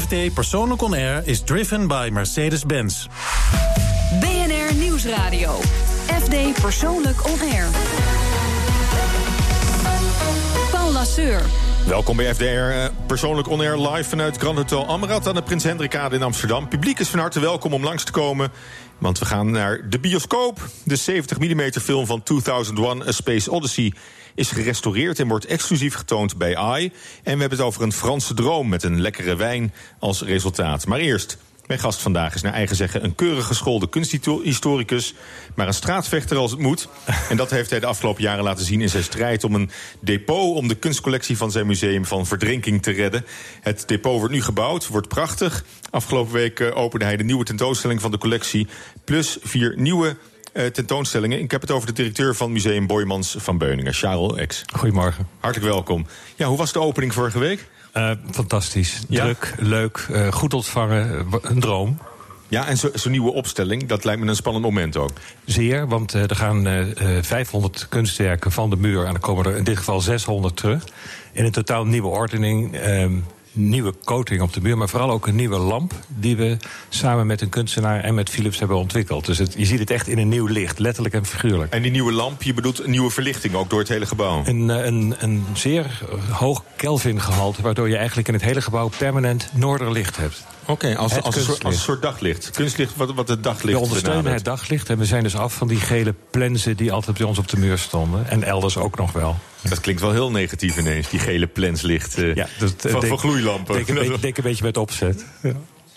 FD Persoonlijk On Air is driven by Mercedes-Benz. BNR Nieuwsradio. FD Persoonlijk On Air. Paul Lasseur. Welkom bij FDR, eh, persoonlijk on-air live vanuit Grand Hotel Amrad aan de Prins Hendrikade in Amsterdam. Publiek is van harte welkom om langs te komen, want we gaan naar de bioscoop. De 70 mm film van 2001, A Space Odyssey, is gerestaureerd en wordt exclusief getoond bij AI. En we hebben het over een Franse droom met een lekkere wijn als resultaat. Maar eerst... Mijn gast vandaag is naar eigen zeggen een keurig geschoolde kunsthistoricus, maar een straatvechter als het moet. En dat heeft hij de afgelopen jaren laten zien in zijn strijd om een depot om de kunstcollectie van zijn museum van verdrinking te redden. Het depot wordt nu gebouwd, wordt prachtig. Afgelopen week eh, opende hij de nieuwe tentoonstelling van de collectie, plus vier nieuwe uh, tentoonstellingen. Ik heb het over de directeur van Museum Boymans van Beuningen, Charles X. Goedemorgen. Hartelijk welkom. Ja, hoe was de opening vorige week? Uh, fantastisch. Ja? Druk, leuk, uh, goed ontvangen, een droom. Ja, en zo'n zo nieuwe opstelling, dat lijkt me een spannend moment ook. Zeer, want uh, er gaan 500 kunstwerken van de muur... en er komen er in dit geval 600 terug. In een totaal nieuwe ordening ehm, nieuwe coating op de muur, maar vooral ook een nieuwe lamp die we samen met een kunstenaar en met Philips hebben ontwikkeld. Dus het, je ziet het echt in een nieuw licht, letterlijk en figuurlijk. En die nieuwe lamp, je bedoelt een nieuwe verlichting ook door het hele gebouw? Een, een, een zeer hoog Kelvin gehalte, waardoor je eigenlijk in het hele gebouw permanent noorderlicht hebt. Oké, okay, als, als, als, een soort daglicht. Kunstlicht wat, wat het daglicht We ondersteunen het daglicht en we zijn dus af van die gele plensen... die altijd bij ons op de muur stonden. En elders ook nog wel. Dat klinkt wel heel negatief ineens, die gele plenslicht uh, ja, dat, van, van gloeilampen. Denk een, beetje, denk een beetje met opzet. Ja.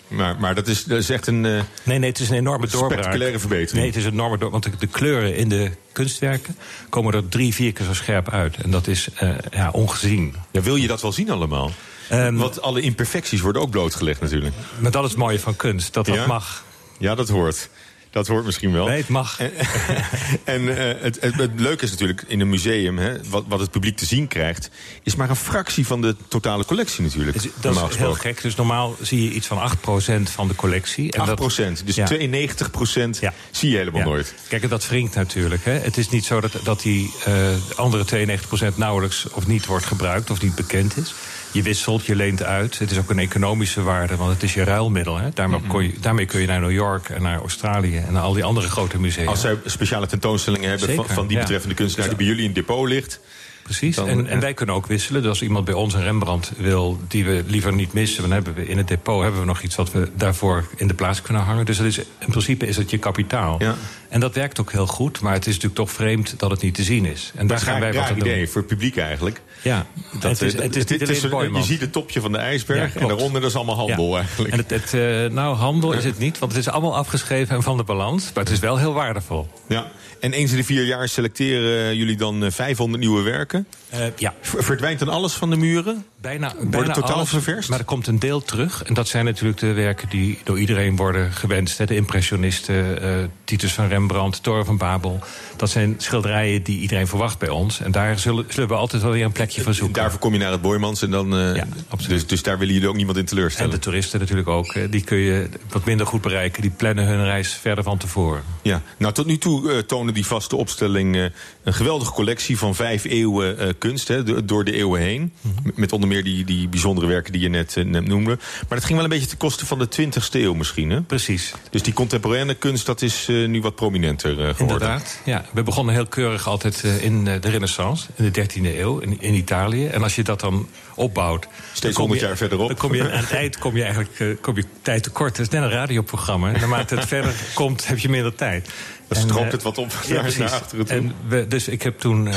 Maar, maar dat, is, dat is echt een. Uh, nee, nee, het is een enorme doorbraak. Spectaculaire verbetering. Nee, het is een enorme doorbraak. Want de, de, kleuren in de kunstwerken komen er drie, vier keer zo scherp uit. En dat is uh, ja, ongezien. Ja, wil je dat wel zien allemaal? Um, Want alle imperfecties worden ook blootgelegd natuurlijk. Maar dat is het mooie van kunst, dat dat ja? mag. Ja, dat hoort. Dat hoort misschien wel. Nee, het mag. En, en uh, het, het, het, leuke is natuurlijk in een museum, hè, wat, wat het publiek te zien krijgt, is maar een fractie van de totale collectie natuurlijk. Dus, dat is heel gek. Dus normaal zie je iets van 8% van de collectie. En 8%, dat, dus ja. 92% ja. zie je helemaal ja. nooit. Kijk, en dat wringt natuurlijk. Hè. Het is niet zo dat, dat die uh, andere 92% nauwelijks of niet wordt gebruikt of niet bekend is. Je wisselt, je leent uit. Het is ook een economische waarde, want het is je ruilmiddel. Hè. Daarmee, -hmm. je, daarmee kun je naar New York en naar Australië en naar al die andere grote musea. Als zij speciale tentoonstellingen hebben van, van, die betreffende ja. kunstenaar die bij jullie in het depot ligt. Precies, dan, en, en, wij kunnen ook wisselen. Dus als iemand bij ons een Rembrandt wil die we liever niet missen... dan hebben we in het depot hebben we nog iets wat we daarvoor in de plaats kunnen hangen. Dus dat is, in principe is het je kapitaal. Ja. En dat werkt ook heel goed, maar het is natuurlijk toch vreemd dat het niet te zien is. En daar gaan wij wat aan idee doen. voor het publiek eigenlijk. Ja, dat, het is, het is, het is Je ziet het topje van de ijsberg ja, en daaronder dat is allemaal handel ja. eigenlijk. En het, het, uh, nou, handel is het niet, want het is allemaal afgeschreven en van de balans. Maar het is wel heel waardevol. Ja. En eens in de vier jaar selecteren jullie dan 500 nieuwe werken? Uh, ja. Verdwijnt dan alles van de muren? Bijna, Wordt bijna totaal alles, ververst? Maar er komt een deel terug. En dat zijn natuurlijk de werken die door iedereen worden gewenst. Hè. De impressionisten, uh, Titus van Rembrandt, Toren van Babel. Dat zijn schilderijen die iedereen verwacht bij ons. En daar zullen, zullen we altijd wel weer een plekje van zoeken. Daarvoor kom je naar het Boymans en dan... Uh, ja, dus, dus daar willen jullie ook niemand in teleurstellen? En de toeristen natuurlijk ook. Die kun je wat minder goed bereiken. Die plannen hun reis verder van tevoren. Ja, nou tot nu toe uh, tonen die vaste opstelling... Uh, een geweldige collectie van vijf eeuwen uh, kunst, hè, door de eeuwen heen. -hmm. Met onder meer die, die bijzondere werken die je net, net, noemde. Maar dat ging wel een beetje ten koste van de 20ste eeuw misschien, hè? Precies. Dus die contemporaine kunst, dat is nu wat prominenter geworden. Inderdaad, ja. We begonnen heel keurig altijd in de renaissance, in de 13e eeuw, in, in Italië. En als je dat dan opbouwt... Steeds honderd jaar verderop. Dan kom je, aan het eind kom je eigenlijk kom je tijd tekort. Het is net een radioprogramma. Naarmate het verder komt, heb je minder tijd. Dan strookt het wat op ja, naar, naar achteren toe. En we, dus ik heb toen uh,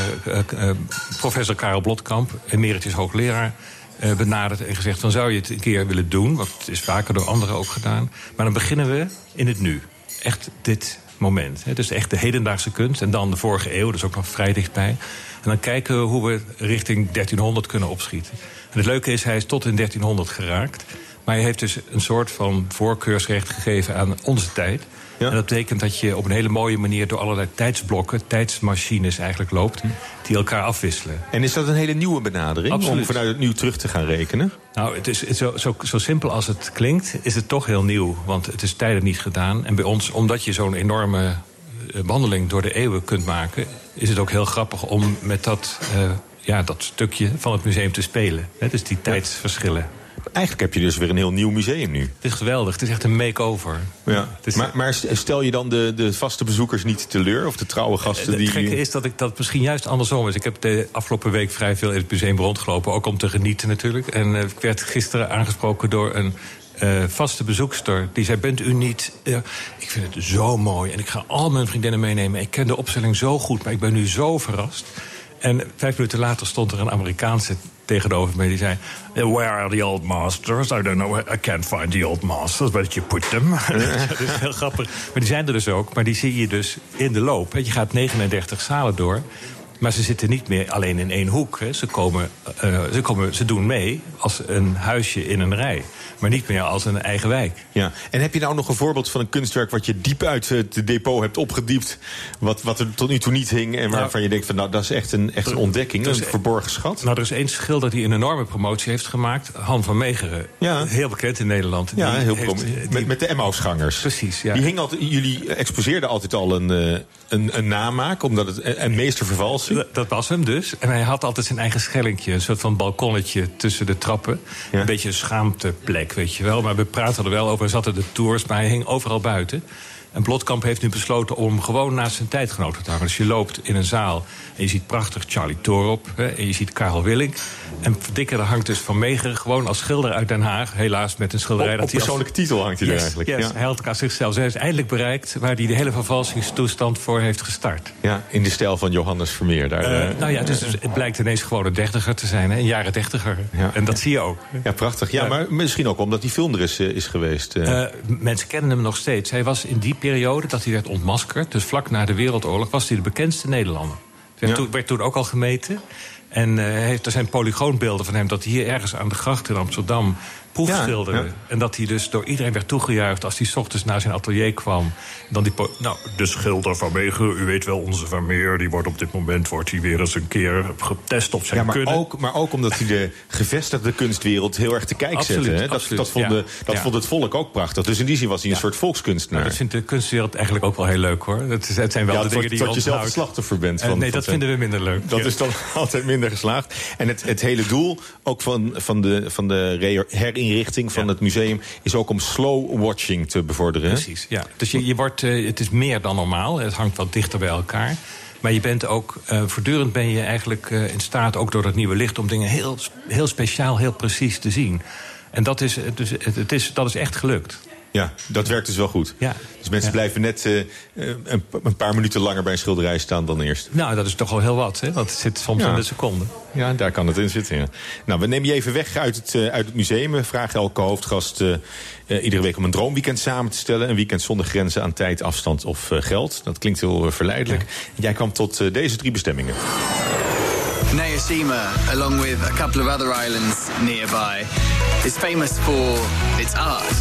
uh, professor Karel Blotkamp, emeritus hoogleraar... Benaderd en gezegd: dan zou je het een keer willen doen. Want het is vaker door anderen ook gedaan. Maar dan beginnen we in het nu. Echt dit moment. Hè. Dus echt de hedendaagse kunst. En dan de vorige eeuw, dus ook nog vrij dichtbij. En dan kijken we hoe we richting 1300 kunnen opschieten. En het leuke is, hij is tot in 1300 geraakt. Maar hij heeft dus een soort van voorkeursrecht gegeven aan onze tijd. Ja. En dat betekent dat je op een hele mooie manier door allerlei tijdsblokken, tijdsmachines eigenlijk loopt, die elkaar afwisselen. En is dat een hele nieuwe benadering Absoluut. om vanuit het nieuw terug te gaan rekenen? Nou, het is, zo, zo, zo, simpel als het klinkt, is het toch heel nieuw. Want het is tijden niet gedaan. En bij ons, omdat je zo'n enorme wandeling door de eeuwen kunt maken, is het ook heel grappig om met dat, uh, ja, dat stukje van het museum te spelen. Hè, dus die tijdsverschillen. Eigenlijk heb je dus weer een heel nieuw museum nu. Het is geweldig, het is echt een make-over. Ja. Het is- Maar, maar stel je dan de, de vaste bezoekers niet teleur? Of de trouwe gasten Het die... gekke is dat ik dat misschien juist andersom is. Ik heb de afgelopen week vrij veel in het museum rondgelopen, ook om te genieten natuurlijk. En eh, ik werd gisteren aangesproken door een eh, vaste bezoekster. Die zei: Bent u niet. eh, ik vind het zo mooi. En ik ga al mijn vriendinnen meenemen. Ik ken de opstelling zo goed, maar ik ben nu zo verrast. En vijf minuten later stond er een Amerikaanse tegenover me. Die zei: Where are the old masters? I don't know. I can't find the old masters, but you put them. dat is heel grappig. Maar die zijn er dus ook. Maar die zie je dus in de loop. Je gaat 39 zalen door. Maar ze zitten niet meer alleen in één hoek. Hè. Ze, komen, eh, ze, komen, ze doen mee als een huisje in een rij. Maar niet meer als een eigen wijk. Ja. En heb je nou nog een voorbeeld van een kunstwerk... wat je diep uit het depot hebt opgediept... wat, wat er tot nu toe niet hing... en waarvan je denkt, van, nou, dat is echt een, echt een ontdekking, is een verborgen schat? Nou, er is één schilder die een enorme promotie heeft gemaakt. Han van Meegeren. Ja. Heel bekend in Nederland. Ja, Die heel heeft- die- Met, met de Emmausgangers. Precies, ja. Die hing altijd, jullie exposeerden altijd al een, een, een namaak, omdat het een, meestervervalsing. Dat- Dat was hem dus. En hij had altijd zijn eigen schellingje. Een soort van balkonnetje tussen de trappen. Ja. Een beetje een schaamteplek, weet je wel. Maar we praten er wel over. Hij zat in de tours, maar hij hing overal buiten. En Blotkamp heeft nu besloten om gewoon naast zijn tijdgenoten te hangen. Dus je loopt in een zaal en je ziet prachtig Charlie Torop. Hè, en je ziet Karel Willink. En dikker hangt dus Van Meegeren gewoon als schilder uit Den Haag. Helaas met een schilderij Op, dat hij als- persoonlijke titel hangt hij er eigenlijk. yes. Ja. Hij had zichzelf. Hij is eindelijk bereikt waar hij de hele vervalsingstoestand voor heeft gestart. ja, in de stijl van Johannes Vermeer. Daar, Eh, eh, nou ja, dus het blijkt ineens gewoon een dertiger te zijn, hè? een jaren dertiger. Ja. En dat zie je ook. ja, prachtig. Ja, maar misschien ook omdat die film er is, eh, is geweest. eh. Eh, mensen kennen hem nog steeds. Hij was in die periode dat hij werd ontmaskerd, dus vlak na de Wereldoorlog, was hij de bekendste Nederlander. Er werd, Ja. toen, werd toen ook al gemeten. En eh, heeft, er zijn polygoonbeelden van hem dat hij hier ergens aan de gracht in Amsterdam proefschilderde. Ja, ja. En dat hij dus door iedereen werd toegejuicht als hij 's ochtends naar zijn atelier kwam. Dan die nou, de schilder van Meegen, u weet wel, onze Vermeer, die wordt op dit moment wordt hij weer eens een keer getest op zijn ja, maar kunnen. ook, maar ook omdat hij de gevestigde kunstwereld heel erg te kijk Absoluut, zette. Hè? Dat, absoluut, dat, vonden, ja. dat Ja. vond het volk ook prachtig. Dus in die zin was hij een soort volkskunstenaar. Nou, dat vindt de kunstwereld eigenlijk ook wel heel leuk hoor. Het, is, het zijn wel ja, de dingen die je je zelf slachtoffer bent. Eh, Van, nee, van dat vinden we minder leuk. Dat Ja. is dan altijd minder geslaagd. En het, het hele doel ook van, van de, van de re- herinrichting van Ja. het museum... is ook om slow watching te bevorderen. Precies, ja. Dus je, je wordt, eh, het is meer dan normaal. Het hangt wat dichter bij elkaar. Maar je bent ook, eh, voortdurend ben je eigenlijk eh, in staat, ook door dat nieuwe licht, om dingen heel, heel speciaal, heel precies te zien. En dat is, het is, het is, dat is echt gelukt. Ja, dat werkt dus wel goed. Ja. Dus mensen Ja. blijven net eh, eh, een, een paar minuten langer bij een schilderij staan dan eerst. Nou, dat is toch al heel wat, hè? Want het zit soms Ja. in de seconde. Ja, daar kan het in zitten. Ja. Nou, we nemen je even weg uit het, eh, uit het museum. We vragen elke hoofdgast eh, iedere week om een droomweekend samen te stellen. Een weekend zonder grenzen aan tijd, afstand of eh, geld. Dat klinkt heel verleidelijk. Jij kwam tot deze drie bestemmingen. Naoshima, along with a couple of other islands nearby, is famous for its art.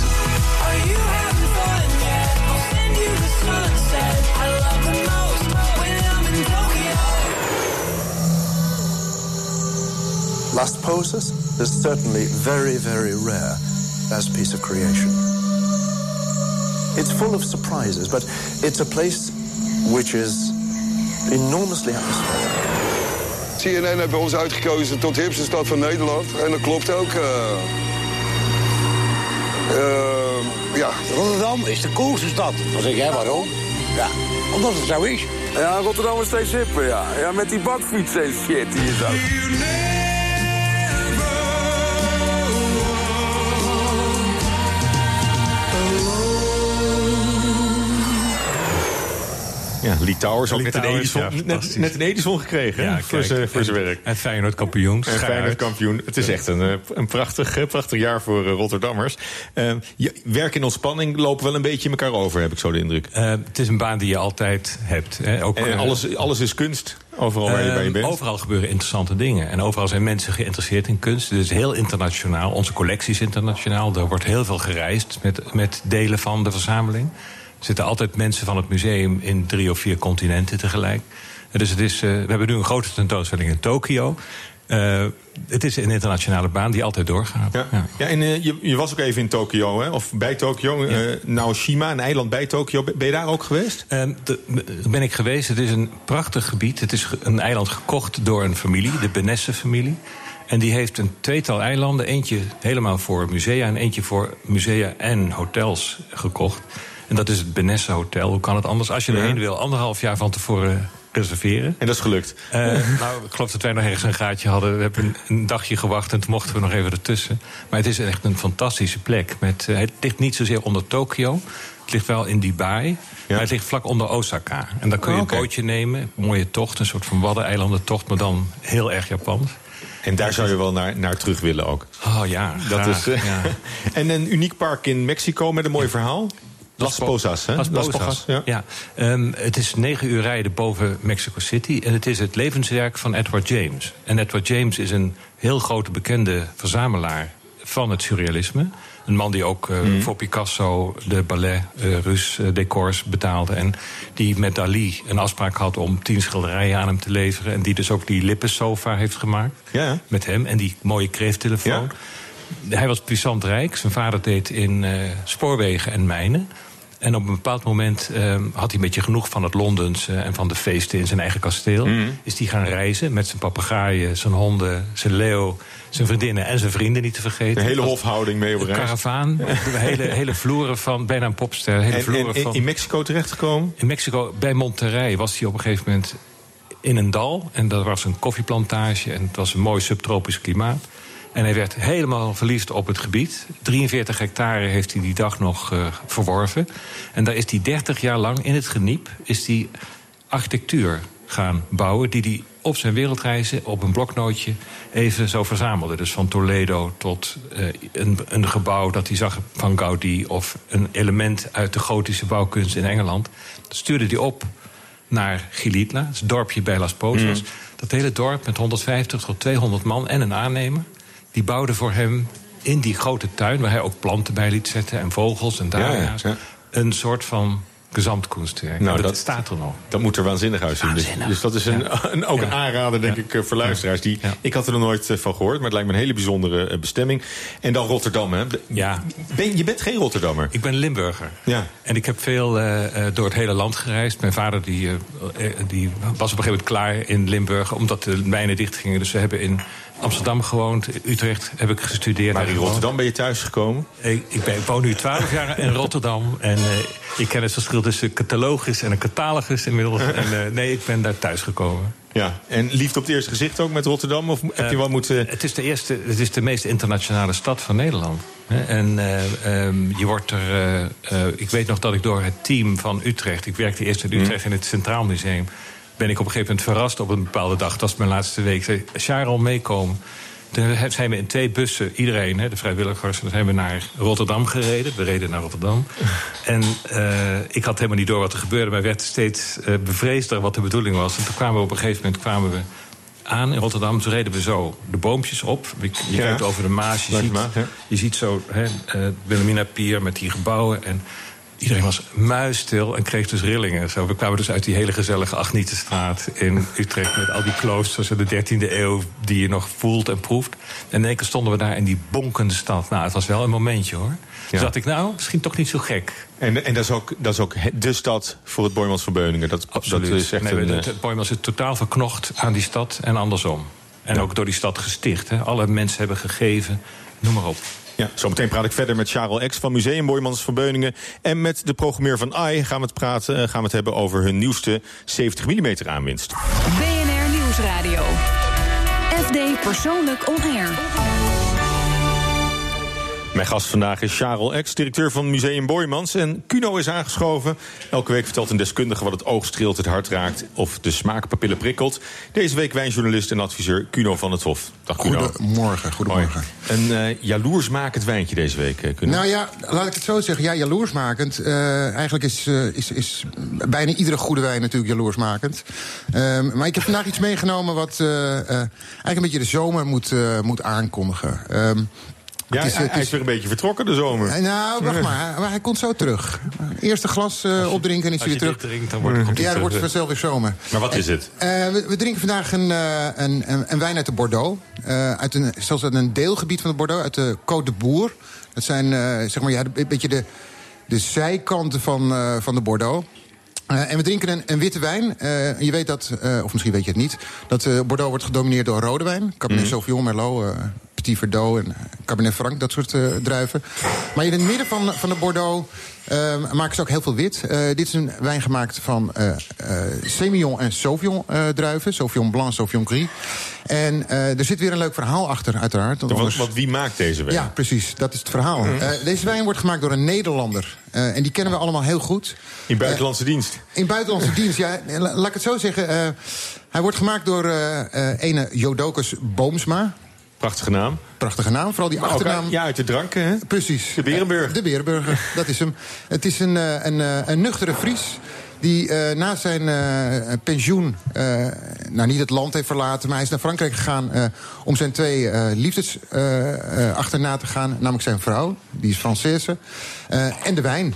Last poses is certainly very, very rare as a piece of creation. It's full of surprises, but it's a place which is enormously atmospheric. CNN hebben ons uitgekozen tot hipste stad van Nederland. En dat klopt ook. eh. Eh, ja. Rotterdam is de coolste stad. Dan zeg jij waarom? Ja, omdat het zo is. Ja, Rotterdam is steeds hipper, ja. Ja, met die bakfietsen en shit die je zag. Ja, Lee Towers, ook net een, Edison, ja, net, net een Edison gekregen hè, voor zijn voor zijn werk. En Feyenoord kampioen. En Feyenoord kampioen. Het is echt een, eh, een prachtig, eh, prachtig jaar voor eh, Rotterdammers. Eh, je, werk en ontspanning lopen wel een beetje in elkaar over, heb ik zo de indruk. Het is een baan die je altijd hebt. Hè. Ook, En alles, alles is kunst, overal waar je, waar je Eh, bent. Overal gebeuren interessante dingen. En overal zijn mensen geïnteresseerd in kunst. Het is heel internationaal. Onze collectie is internationaal. Er wordt heel veel gereisd met, met delen van de verzameling. Er zitten altijd mensen van het museum in drie of vier continenten tegelijk. Dus het is, eh, we hebben nu een grote tentoonstelling in Tokio. Eh, het is een internationale baan die altijd doorgaat. Ja, ja. en eh, je, je was ook even in Tokio, hè? of bij Tokio. eh Naoshima, een eiland bij Tokio. Ben je daar ook geweest? Daar ben ik geweest. Het is een prachtig gebied. Het is een eiland gekocht door een familie, de Benesse-familie. En die heeft een tweetal eilanden. Eentje helemaal voor musea en eentje voor musea en hotels gekocht. En dat is het Benesse Hotel. Hoe kan het anders? Als je Ja. erheen wil, anderhalf jaar van tevoren reserveren. En dat is gelukt. Eh, nou, ik geloof dat wij nog ergens een gaatje hadden. We hebben een, dagje gewacht en toen mochten we nog even ertussen. Maar het is echt een fantastische plek. Met, eh, het ligt niet zozeer onder Tokio. Het ligt wel in Dubai. Maar het ligt vlak onder Osaka. En dan kun je Oh, een bootje nemen. Een mooie tocht, een soort van waddeneilandentocht. Maar dan heel erg Japans. En daar zou je wel naar, naar terug willen ook. Oh ja, Dat is, eh, ja. en een uniek park in Mexico met een mooi verhaal. Las Posas, hè? Las Posas, ja. ja. Ehm, het is negen uur rijden boven Mexico City. En het is het levenswerk van Edward James. En Edward James is een heel grote bekende verzamelaar van het surrealisme. Een man die ook eh, Mhm. voor Picasso de ballet eh Rus eh, decors betaalde. En die met Dali een afspraak had om tien schilderijen aan hem te leveren. En die dus ook die lippensofa heeft gemaakt. Ja. Met hem. En die mooie kreefttelefoon. Hij was puissant rijk. Zijn vader deed in spoorwegen en mijnen. En op een bepaald moment eh, had hij een beetje genoeg van het Londens en van de feesten in zijn eigen kasteel. Mhm. Is hij gaan reizen met zijn papegaaien, zijn honden, zijn leeuw, zijn vriendinnen en zijn vrienden niet te vergeten. Een hele hofhouding mee op Een reis. karavaan, hele, hele vloeren van, bijna een popster. Hele En, vloeren en van, in Mexico terechtgekomen? in Mexico, bij Monterrey, was hij op een gegeven moment in een dal. En dat was een koffieplantage en het was een mooi subtropisch klimaat. En hij werd helemaal verliefd op het gebied. 43 hectare heeft hij die dag nog eh, verworven. En daar is hij 30 jaar lang in het geniep... is hij architectuur gaan bouwen... die hij op zijn wereldreizen op een bloknootje even zo verzamelde. Dus van Toledo tot eh, een, een gebouw dat hij zag van Gaudí... of een element uit de gotische bouwkunst in Engeland. Dat stuurde hij op naar Gilitla, het dorpje bij Las Posas. Dat hele dorp met 150 tot 200 man en een aannemer... die bouwden voor hem in die grote tuin... waar hij ook planten bij liet zetten en vogels en dahlia's... ja. een soort van gezamtkunstwerk. Nou, dat- staat er nog. Dat moet er waanzinnig uitzien. Dus, dus dat is een, een, ook een aanrader, denk ik, eh, voor luisteraars. Die, Ik had er nog nooit eh, van gehoord, maar het lijkt me een hele bijzondere eh, bestemming. En dan Rotterdam, hè? Ja. Ben, je bent geen Rotterdammer. Ik ben Limburger. Ja. En ik heb veel door het hele land gereisd. Mijn vader die, die was op een gegeven moment klaar in Limburg... omdat de mijnen dicht gingen. Dus we hebben in Amsterdam gewoond. Utrecht heb ik gestudeerd. Maar in. Rotterdam ben je thuisgekomen? Ik, ik, ben, ik woon nu 12 jaar in Rotterdam. En eh, ik ken het verschil tussen catalogus en een catalogus inmiddels. En eh, nee, ik ben daar thuisgekomen. Ja. En liefde op het eerste gezicht ook met Rotterdam? Of heb je wel moeten... Het is de eerste, het is de meest internationale stad van Nederland. En eh, ehm, je wordt er. eh, eh, ik weet nog dat ik door het team van Utrecht. Ik werkte eerst in Utrecht in het Centraal Museum. Ben ik op een gegeven moment verrast op een bepaalde dag. Dat was mijn laatste week. Zei Charles meekomen. Toen zijn we in twee bussen, iedereen, hè, de vrijwilligers, dan zijn we naar Rotterdam gereden. We reden naar Rotterdam. En eh, ik had helemaal niet door wat er gebeurde, maar werd steeds eh, bevreesder wat de bedoeling was. En toen kwamen we op een gegeven moment kwamen we aan in Rotterdam. Toen reden we zo de boompjes op. Je je Ja. kijkt over de Maas. Je, ziet, je ziet zo hè, eh, Wilhelmina Pier met die gebouwen. En iedereen was muisstil en kreeg dus rillingen. Zo, we kwamen dus uit die hele gezellige Agnietenstraat in Utrecht... met al die kloosters uit de 13e eeuw die je nog voelt en proeft. En in één keer stonden we daar in die bonkende stad. Nou, het was wel een momentje, hoor. Toen Ja. dacht ik, nou, misschien toch niet zo gek. En, en dat, is ook, dat is ook de stad voor het Boymans van Beuningen. Dat, Absoluut. dat is echt nee, een... het, eh, het Boymans is totaal verknocht aan die stad en andersom. En ook door die stad gesticht. Hè. Alle mensen hebben gegeven, noem maar op. Ja, zometeen praat ik verder met Charles X van Museum Boymans van Beuningen. En met de programmeur van AI gaan we het, praten, eh, gaan we het hebben over hun nieuwste 70 mm aanwinst. BNR Nieuwsradio. FD Persoonlijk On Air. Mijn gast vandaag is Charles X, directeur van Museum Boymans. En Cuno is aangeschoven. Elke week vertelt een deskundige wat het oog streelt, het hart raakt... of de smaakpapillen prikkelt. Deze week wijnjournalist en adviseur Cuno van het Hof. Dag Cuno. Goedemorgen, goedemorgen. Een eh jaloersmakend wijntje deze week, eh, Cuno. Nou ja, laat ik het zo zeggen. Ja, jaloersmakend. Eh, eigenlijk is, eh, is, is bijna iedere goede wijn natuurlijk jaloersmakend. Ehm, maar ik heb vandaag iets meegenomen wat eh, eh, eigenlijk een beetje de zomer moet, eh, moet aankondigen. Ja, het is- hij, het hij is weer een beetje vertrokken de zomer. Eh, Nou, wacht maar. Maar hij komt zo terug. Eerste glas eh, opdrinken en is Als hij je weer terug. drinkt, dan wordt, hij Ja, dan wordt het vanzelf weer zomer. Maar wat is het? Eh, we, we drinken vandaag een, een, een, een wijn uit de Bordeaux. Uit een, zelfs uit een deelgebied van de Bordeaux, uit de Côte de Boer. Dat zijn zeg maar, ja, een beetje de, de zijkanten van, van de Bordeaux. En we drinken een, een witte wijn. Je weet dat, of misschien weet je het niet... dat Bordeaux wordt gedomineerd door rode wijn. Cabernet Mhm. Sauvignon, Merlot, Petit Verdot en Cabernet Franc. Dat soort eh, druiven. Maar in het midden van, van de Bordeaux eh, maken ze ook heel veel wit. Eh, dit is een wijn gemaakt van eh eh, Semillon en Sauvignon eh, druiven. Sauvignon Blanc, Sauvignon Gris. En eh, er zit weer een leuk verhaal achter, uiteraard. Want Want, anders- want wie maakt deze wijn? ja, precies. Dat is het verhaal. Mhm. Eh, deze wijn wordt gemaakt door een Nederlander. Eh, en die kennen we allemaal heel goed. In buitenlandse dienst. In buitenlandse dienst, ja. la- Laat ik het zo zeggen. eh, hij wordt gemaakt door eh eh, ene Jodokus Boomsma. Prachtige naam. Prachtige naam, vooral die achternaam. uit- ja, uit de dranken, hè? Precies. De Berenburger. De Berenburger, dat is hem. Het is een, eh, een, eh, een nuchtere Fries die eh, na zijn pensioen... nou, niet het land heeft verlaten, maar hij is naar Frankrijk gegaan... om zijn twee liefdes achterna te gaan. Namelijk zijn vrouw, die is Française, en de wijn.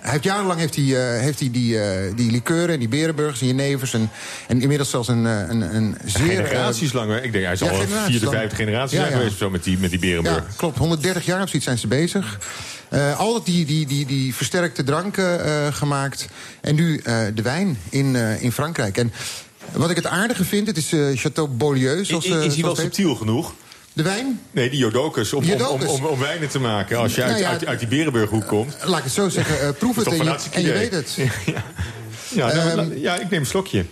Hij heeft jarenlang heeft hij, eh, heeft hij die, eh, die likeuren en die berenburgers en jenevers... En, en inmiddels zelfs een, eh, een, een zeer... Generaties lang. hè? Ik denk, hij is ja, al vierde, vijfde generatie Ja, zijn ja. geweest zo met die, met die Berenburg. Ja, klopt. 130 jaar of zoiets zijn ze bezig. Eh altijd die, die, die, die versterkte dranken gemaakt. En nu de wijn in, in Frankrijk. En wat ik het aardige vind, het is Chateau Beaulieu. Zoals, Is, is hij wel subtiel genoeg? De wijn? Nee, die Jodokus. Om, om, om, Jodokus. om, om wijnen te maken. Als je uit, Nou ja, uit, uit die Berenburghoek komt. Laat ik het zo zeggen, eh, proef het en je, en je weet het. Ja, ja, nou, Ehm, ja, ik neem een slokje.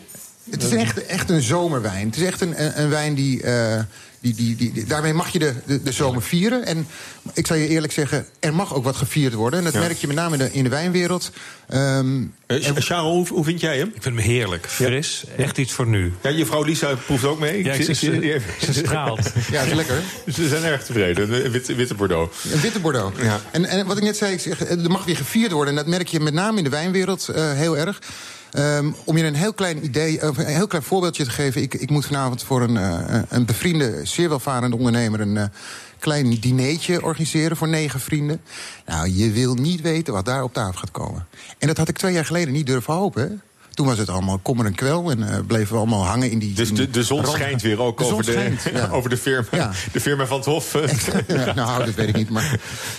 Het is een echt, echt een zomerwijn. Het is echt een, een, een wijn die, eh, die, die, die, die- Daarmee mag je de, de, de zomer vieren. En ik zal je eerlijk zeggen, er mag ook wat gevierd worden. En dat Ja. merk je met name in de, in de wijnwereld. Ehm, Eh, Charles, hoe, hoe vind jij hem? Ik vind hem heerlijk. Fris. Echt iets voor nu. Ja, je vrouw Lisa proeft ook mee. Ja, ik- ze- straalt. ja, is lekker. Ze zijn erg tevreden. Een Witte, witte Bordeaux. Een witte Bordeaux. Ja. En, en wat ik net zei, ik zeg, er mag weer gevierd worden. En dat merk je met name in de wijnwereld eh, heel erg. Ehm, om je een heel klein idee, een heel klein voorbeeldje te geven. Ik, ik moet vanavond voor een, eh, een bevriende, zeer welvarende ondernemer... een eh, klein dineetje organiseren voor negen vrienden. Nou, je wil niet weten wat daar op tafel gaat komen. En dat had ik twee jaar geleden niet durven hopen. Toen was het allemaal kommer en kwel en eh, bleven we allemaal hangen in die... Dus in de, de zon schijnt weer ook De over, de, ja. over de, firma, Ja. de firma van het Hof. Ja, nou, dat weet ik niet. Maar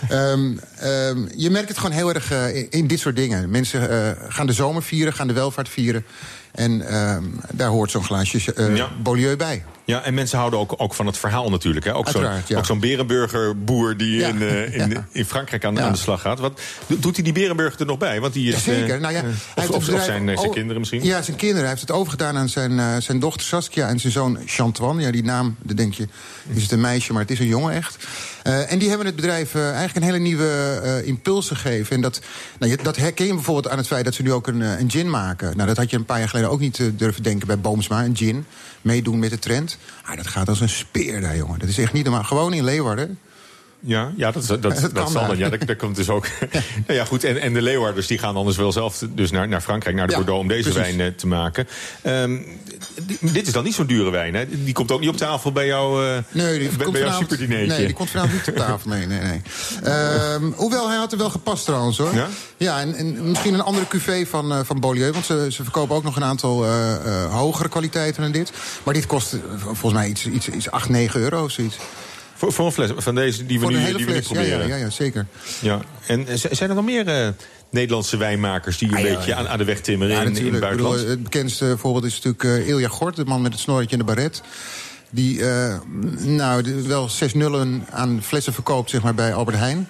ehm, ehm, je merkt het gewoon heel erg eh, in, in dit soort dingen. Mensen eh, gaan de zomer vieren, gaan de welvaart vieren. En ehm, daar hoort zo'n glaasje Ja. Beaulieu bij. Ja, en mensen houden ook, ook van het verhaal natuurlijk. Hè? Ook zo'n ja. zo'n Berenburger-boer die Ja. in, eh, in, Ja. in Frankrijk aan, aan de slag gaat. Wat, do- doet hij die Berenburger er nog bij? Want die is, Zeker. eh, Nou ja, eh, hij of, heeft het of, zijn, zijn kinderen misschien? Ja, zijn kinderen. Hij heeft het overgedaan aan zijn, zijn dochter Saskia en zijn zoon Chantoine. Ja, die naam, dan denk je, is het een meisje, maar het is een jongen echt. En die hebben het bedrijf eigenlijk een hele nieuwe impuls gegeven. En dat, nou, je- dat herken je bijvoorbeeld aan het feit dat ze nu ook een, een gin maken. Nou, dat had je een paar jaar geleden ook niet durven denken bij Boomsma, een gin. Meedoen met de trend. Ah, dat gaat als een speer daar, jongen. Dat is echt niet normaal. Gewoon in Leeuwarden. Ja, ja, dat, dat, dat, zal dan. Ja, dat, dat komt dus ook. nou ja, goed. En, en de Leeuwarders die gaan anders wel zelf dus naar, naar Frankrijk, naar de Ja, Bordeaux, om deze precies. wijn eh, te maken. Ehm, di- dit is dan niet zo'n dure wijn, hè? Die komt ook niet op tafel bij jou, eh Nee, die bij, bij jouw superdineetje. nee, die komt vanavond niet op tafel. Nee, nee, nee. Ehm, hoewel, hij had er wel gepast trouwens, hoor. Ja? Ja, en, en misschien een andere cuvée van, eh, van Beaulieu. Want ze, ze verkopen ook nog een aantal hogere kwaliteiten dan dit. Maar dit kost volgens mij iets, iets, iets 8, 9 euro of zoiets. Voor, voor een fles van deze die we nu, een hele die we nu fles. Ja, ja, proberen. ja, ja, zeker. Ja. En eh, zijn er nog meer eh, Nederlandse wijnmakers die een Ah, beetje ja. Aan, aan de weg timmeren Ja, in, in het bedoel, buitenland? het bekendste voorbeeld is natuurlijk eh Ilja Gort, de man met het snorretje en de baret. Die eh, nou, wel zes nullen aan flessen verkoopt zeg maar, bij Albert Heijn.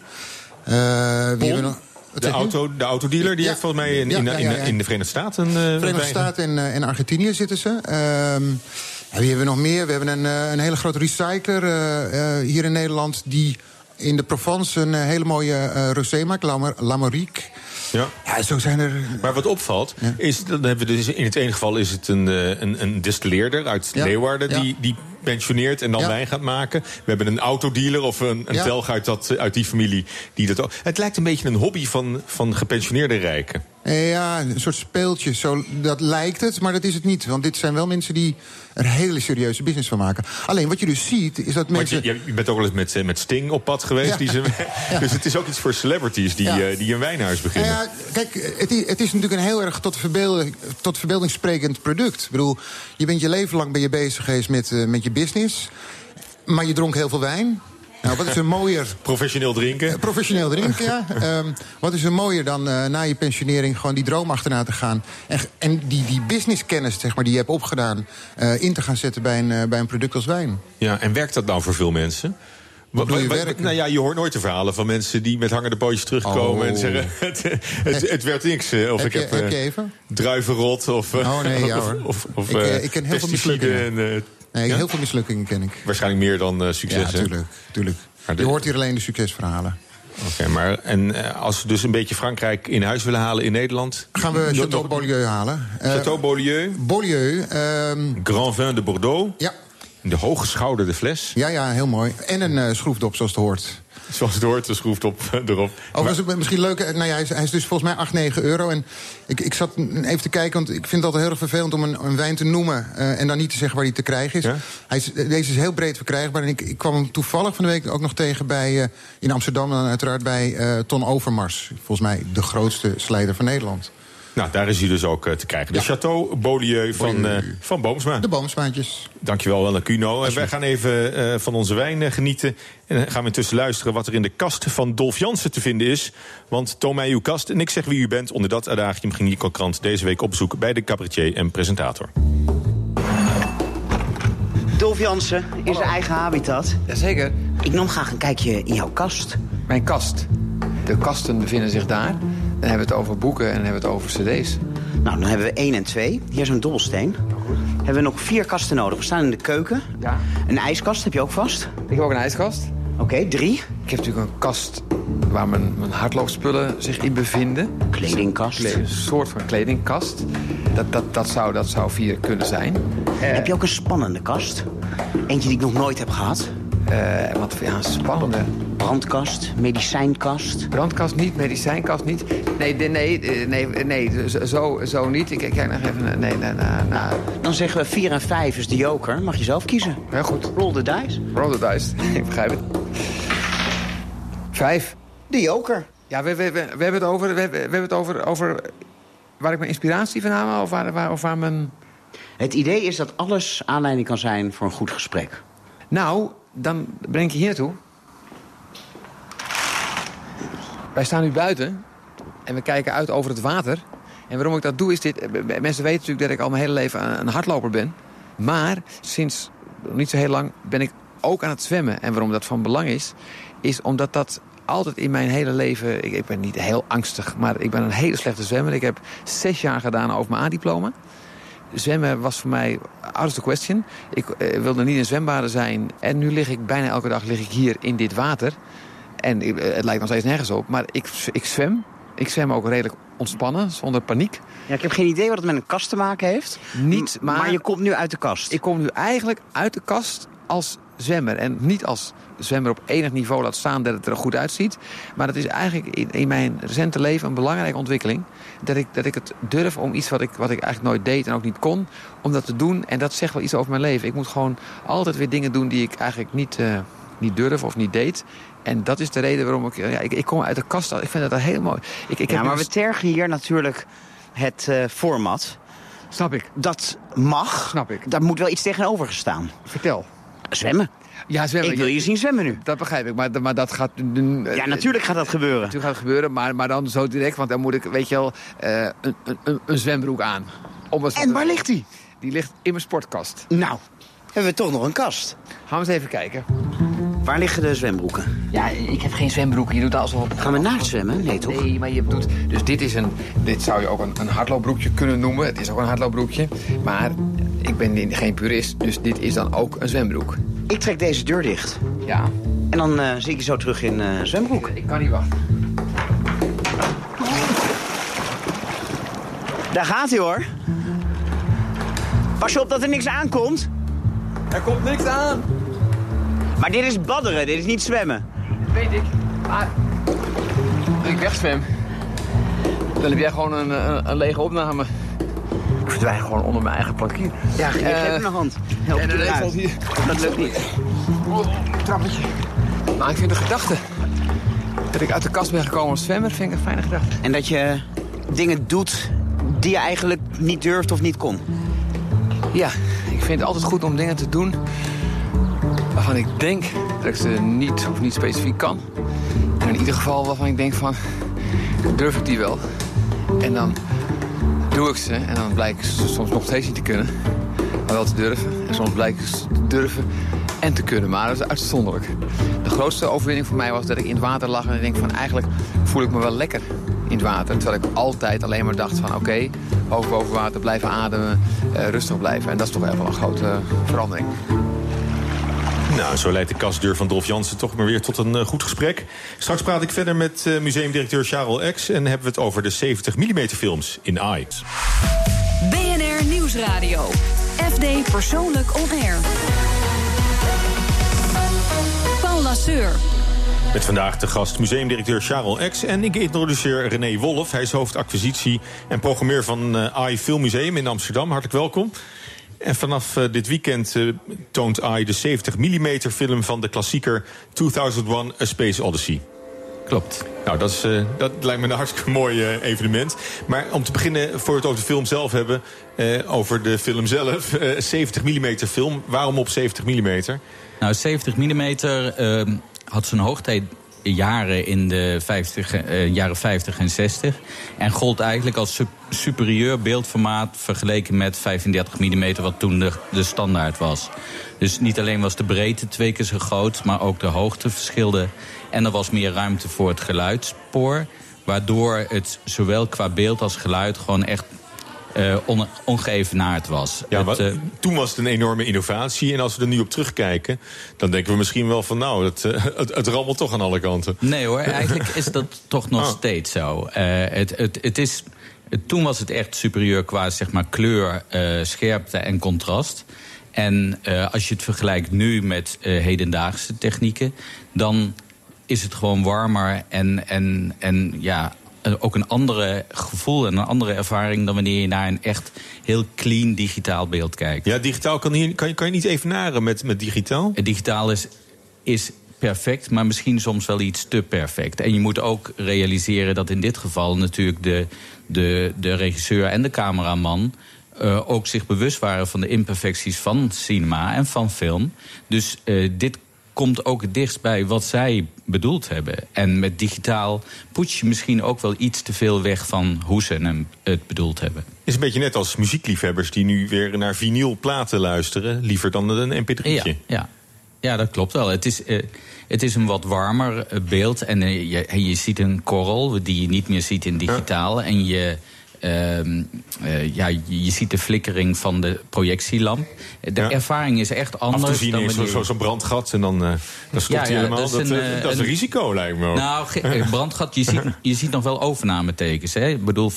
Eh, wie hebben we nog? Wat de, auto, de autodealer, die Ja. heeft volgens mij in, Ja, in, ja, ja, in, ja. in de Verenigde Staten... eh, Verenigde Staten en, en Argentinië zitten ze. Wie hebben we nog meer? We hebben een, eh, een hele grote recycler eh, eh, hier in Nederland... die in de Provence een hele mooie rosé maakt, Lamorique. Ja. Ja, zo zijn er... Maar wat opvalt, is dan hebben we dus in het ene geval is het een, een, een distilleerder uit Ja. Leeuwarden Ja. die, die pensioneert en dan Ja. wijn gaat maken. We hebben een autodealer of een, een Ja. telg uit, dat, uit die familie die dat ook. Het lijkt een beetje een hobby van, van gepensioneerde rijken. Ja, een soort speeltje. Zo, dat lijkt het, maar dat is het niet. Want dit zijn wel mensen die er hele serieuze business van maken. Alleen wat je dus ziet, is dat mensen... je, je bent ook wel eens met, eh, met Sting op pad geweest. Ja. Die ze, Ja. Dus het is ook iets voor celebrities die, Ja. eh, die een wijnhuis beginnen. Nou ja, kijk, het is, het is natuurlijk een heel erg tot, verbeelding, tot verbeelding sprekend product. Ik bedoel, je bent je leven lang ben je bezig geweest met, eh, met je business. Maar je dronk heel veel wijn. Nou, wat is er mooier... Professioneel drinken. Professioneel drinken, ja. Ehm, wat is er mooier dan eh, na je pensionering gewoon die droom achterna te gaan... en, en die, die businesskennis zeg maar, die je hebt opgedaan... eh, in te gaan zetten bij een, eh, bij een product als wijn. Ja, en werkt dat nou voor veel mensen? Wat bedoel je, werken? Nou ja, je hoort nooit de verhalen van mensen die met hangende pootjes terugkomen Oh. en zeggen: het, het, het werd niks. eh, Of Heb ik je- heb, eh, je even? druivenrot of, eh, Oh, nee, ja, of, hoor. of, of, Ik, eh, eh, ik ken heel veel pesticiden mislukkingen. En, eh, Nee, ja? heel veel mislukkingen ken ik. Waarschijnlijk meer dan eh, succes. Ja, tuurlijk. tuurlijk. Je hoort hier alleen de succesverhalen. Oké, maar en eh, als we dus een beetje Frankrijk in huis willen halen in Nederland. Gaan we Chateau Beaulieu halen. Eh, Chateau Beaulieu, Beaulieu, ehm, Grand Vin de Bordeaux. ja. De hooggeschouderde fles. Ja, ja, heel mooi. En een schroefdop, zoals het hoort. Zoals het hoort, de schroeft op erop. Was het misschien leuk. eh, Nou ja, hij is, hij is dus volgens mij 8, 9 euro. En ik, ik zat even te kijken, want ik vind het altijd heel erg vervelend om een, een wijn te noemen. eh, en dan niet te zeggen waar die te krijgen is. Ja? Hij is. Deze is heel breed verkrijgbaar. En ik, ik kwam hem toevallig van de week ook nog tegen bij, eh, in Amsterdam. Dan uiteraard bij eh, Ton Overmars. Volgens mij de grootste slijder van Nederland. Nou, daar is hij dus ook eh, te krijgen. De Ja. Chateau Beaulieu van, eh, van Boomsma. De boomsmaatjes. Dankjewel, Welle Cuno. En wij gaan even eh, van onze wijn genieten. En dan gaan we intussen luisteren wat er in de kast van Dolf Jansen te vinden is. Want toon mij uw kast en ik zeg wie u bent. Onder dat adagium ging Nico Krant deze week op bezoek bij de cabaretier en presentator. Dolf Jansen in zijn eigen habitat. Jazeker. Ik nam graag een kijkje in jouw kast. Mijn kast. De kasten bevinden zich daar. Dan hebben we het over boeken en dan hebben we het over cd's. Nou, dan hebben we één en twee. Hier is een dobbelsteen. Hebben we nog vier kasten nodig. We staan in de keuken. Ja. Een ijskast heb je ook vast. Ik heb ook een ijskast. Oké, drie. Ik heb natuurlijk een kast waar mijn, mijn hardloopspullen zich in bevinden. Kledingkast. Kle- Een soort van kledingkast. Dat, dat, dat, zou, dat zou vier kunnen zijn. Heb je ook een spannende kast? Eentje die ik nog nooit heb gehad. Eh, wat ja, spannende. Brandkast, medicijnkast. Brandkast niet, medicijnkast niet. Nee, de- nee, eh, nee, nee zo- zo, niet. Ik kijk nog even. Nee, nee, nee, nee. Dan zeggen we vier en vijf is de joker. Mag je zelf kiezen. Heel goed. Roll the dice. Roll the dice. ik begrijp het. Vijf. De joker. Ja, we, we, we, we hebben het over, we, hebben- we hebben het over, over waar ik mijn inspiratie van haal of waar, waar, of waar mijn... Het idee is dat alles aanleiding kan zijn voor een goed gesprek. Nou, dan breng ik je hier naartoe. Wij staan nu buiten en we kijken uit over het water. En waarom ik dat doe is dit... eh, Mensen weten natuurlijk dat ik al mijn hele leven een hardloper ben. Maar sinds niet zo heel lang ben ik ook aan het zwemmen. En waarom dat van belang is, is omdat dat altijd in mijn hele leven... Ik, ik ben niet heel angstig, maar ik ben een hele slechte zwemmer. Ik heb zes jaar gedaan over mijn A-diploma. Zwemmen was voor mij out of the question. Ik eh, wilde niet in zwembaden zijn. En nu lig ik bijna elke dag lig ik hier in dit water. En eh, het lijkt nog steeds nergens op. Maar ik, ik zwem. Ik zwem ook redelijk ontspannen, zonder paniek. Ja, ik heb geen idee wat het met een kast te maken heeft. Niet, maar, maar- je komt nu uit de kast. Ik kom nu eigenlijk uit de kast als zwemmer. En niet als zwemmer op enig niveau laat staan dat het er goed uitziet. Maar dat is eigenlijk in, in mijn recente leven een belangrijke ontwikkeling. Dat ik, dat ik het durf om iets wat ik, wat ik eigenlijk nooit deed en ook niet kon... om dat te doen. En dat zegt wel iets over mijn leven. Ik moet gewoon altijd weer dingen doen die ik eigenlijk niet, eh, niet durf of niet deed. En dat is de reden waarom ik... Ja, ik, ik kom uit de kast. Ik vind dat heel mooi. Ik, ik ja, maar nu- we tergen hier natuurlijk het eh, format. Snap ik. Dat mag. Snap ik. Daar moet wel iets tegenover gestaan. Vertel. Zwemmen. Ja, zwemmen. Ik wil je zien zwemmen nu. Dat begrijp ik, maar, maar dat gaat... Ja, natuurlijk gaat dat gebeuren. Natuurlijk gaat het gebeuren, maar, maar dan zo direct. Want dan moet ik, weet je wel, eh, een, een- zwembroek aan. Om En waar ligt die? Die ligt in mijn sportkast. Nou, hebben we toch nog een kast. Gaan we eens even kijken. Waar liggen de zwembroeken? Ja, ik heb geen zwembroek. Je doet alsof... Gaan we naakt zwemmen? Nee, toch? Nee, maar je doet... Dus dit is een... Dit zou je ook een, een hardloopbroekje kunnen noemen. Het is ook een hardloopbroekje. Maar ik ben geen purist, dus dit is dan ook een zwembroek. Ik trek deze deur dicht. Ja. En dan eh, zie ik je zo terug in eh zwembroek. Ik kan niet wachten. Daar gaat hij hoor. Pas je op dat er niks aankomt. Er komt niks aan. Maar dit is badderen, dit is niet zwemmen. Dat weet ik. Maar als ik wegzwem, dan heb jij gewoon een, een, een lege opname. Ik verdwijn gewoon onder mijn eigen plankier. Ja, geef Eh, even een hand. Help en valt hier- Dat lukt niet. Oh, trappetje. Maar ik vind de gedachte dat ik uit de kast ben gekomen als zwemmer, vind ik een fijne gedachte. En dat je dingen doet die je eigenlijk niet durft of niet kon. Ja, ik vind het altijd goed om dingen te doen waarvan ik denk dat ik ze niet of niet specifiek kan. En in ieder geval waarvan ik denk van, durf ik die wel? En dan doe ik ze en dan blijkt ik ze soms nog steeds niet te kunnen. Maar wel te durven. En soms blijkt ik ze te durven en te kunnen, maar dat is uitzonderlijk. De grootste overwinning voor mij was dat ik in het water lag en ik denk van eigenlijk voel ik me wel lekker in het water. Terwijl ik altijd alleen maar dacht van oké, hoofd boven water, blijven ademen, eh, rustig blijven. En dat is toch wel een grote verandering. Nou, zo leidt de kastdeur van Dolf Jansen toch maar weer tot een eh, goed gesprek. Straks praat ik verder met eh, museumdirecteur Charles X... en hebben we het over de 70 mm films in AI. BNR Nieuwsradio. FD Persoonlijk On Air. Paul Lasseur. Met vandaag de gast museumdirecteur Charles X. En ik introduceer René Wolf. Hij is hoofdacquisitie en programmeur van eh, AI Filmmuseum in Amsterdam. Hartelijk welkom. En vanaf eh, dit weekend eh, toont AI de 70 mm film van de klassieker 2001 A Space Odyssey. Klopt. Nou, dat, is, eh, dat lijkt me een hartstikke mooi evenement. Maar om te beginnen, voor we het over de film zelf hebben... over de film zelf, eh, 70 mm film. Waarom op 70 mm? Nou, 70 mm ehm, had zijn hoogtijd jaren in de 50, eh, jaren 50 en 60. En gold eigenlijk als sup- superieur beeldformaat vergeleken met 35 mm, wat toen de, de standaard was. Dus niet alleen was de breedte twee keer zo groot, maar ook de hoogte verschilde. En er was meer ruimte voor het geluidsspoor. Waardoor het zowel qua beeld als geluid gewoon echt eh on, ongeëvenaard was. Ja, Het, eh, toen was het een enorme innovatie. En als we er nu op terugkijken, dan denken we misschien wel van... nou, het, eh, het, het rammelt toch aan alle kanten. Nee hoor, eigenlijk is dat toch nog Ah. steeds zo. Het, het, het is, het- toen was het echt superieur qua zeg maar, kleur, scherpte en contrast. En als je het vergelijkt nu met hedendaagse technieken... dan is het gewoon warmer en, en, en ja, ook een andere gevoel en een andere ervaring... dan wanneer je naar een echt heel clean digitaal beeld kijkt. Ja, digitaal kan, hier, kan, je, kan je niet evenaren met, met digitaal? Het digitaal is, is perfect, maar misschien soms wel iets te perfect. En je moet ook realiseren dat in dit geval natuurlijk de, de, de regisseur en de cameraman. eh, ook zich bewust waren van de imperfecties van cinema en van film. Dus eh, dit komt ook het dichtst bij wat zij bedoeld hebben. En met digitaal poets je misschien ook wel iets te veel weg van hoe ze hem het bedoeld hebben. is een beetje net als muziekliefhebbers die nu weer naar vinylplaten luisteren. Liever dan een mp3'tje. Ja, ja. ja, dat klopt wel. Het is, eh, het is een wat warmer eh, beeld. En eh, je, en je ziet een korrel die je niet meer ziet in digitaal. En je, ehm, eh, ja, je, ziet de flikkering van de projectielamp. De ervaring is echt anders. Af te zien dan is zo'n zo brandgat en dan, eh dan stopt Ja, hij ja, helemaal. dat Dat, is een, eh, dat is een risico, lijkt me ook. Nou, brandgat, je ziet, je ziet nog wel overnametekens. Hè? Ik bedoel,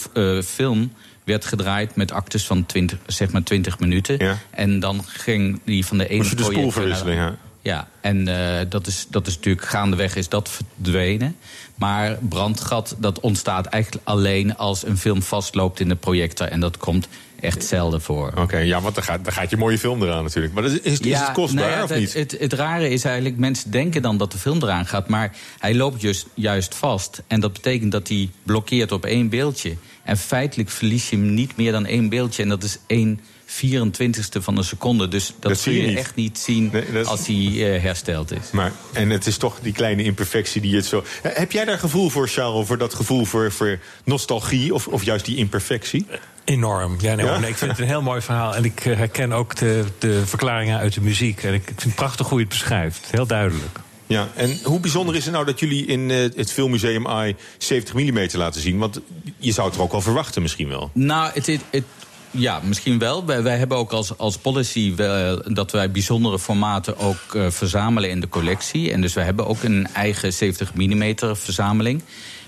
film werd gedraaid met actes van 20, zeg maar 20 minuten. En dan ging die van de ene Moest je de spoel projector naar- ja. En eh, dat, is, dat is natuurlijk gaandeweg is dat verdwenen. Maar brandgat, dat ontstaat eigenlijk alleen als een film vastloopt in de projector. En dat komt echt zelden voor. Oké, ja, want dan gaat, dan gaat je mooie film eraan natuurlijk. Maar is, is, is het kostbaar nou ja, of het, niet? Het, het rare is eigenlijk, mensen denken dan dat de film eraan gaat... maar hij loopt juist, juist vast. En dat betekent dat hij blokkeert op één beeldje. En feitelijk verlies je hem niet meer dan één beeldje. En dat is één 24ste van een seconde. Dus dat, Dat zul zie je, echt niet zien als hij eh, hersteld is. Maar, en het is toch die kleine imperfectie die het zo... Eh, Heb jij daar gevoel voor, Charles? Voor dat gevoel voor, voor nostalgie of, of juist die imperfectie? Enorm. Ja, nee, Ja? nee, ik vind het een heel mooi verhaal. En ik eh, herken ook de, de verklaringen uit de muziek. En ik, ik vind het prachtig hoe je het beschrijft. Heel duidelijk. Ja, en hoe bijzonder is het nou dat jullie in eh, het Filmmuseum AI 70 mm laten zien? Want je zou het er ook wel verwachten misschien wel. Nou, het, het, het- ja, misschien wel. Wij, hebben ook als, als policy wel, dat wij bijzondere formaten ook eh, verzamelen in de collectie. En dus wij hebben ook een eigen 70 mm verzameling.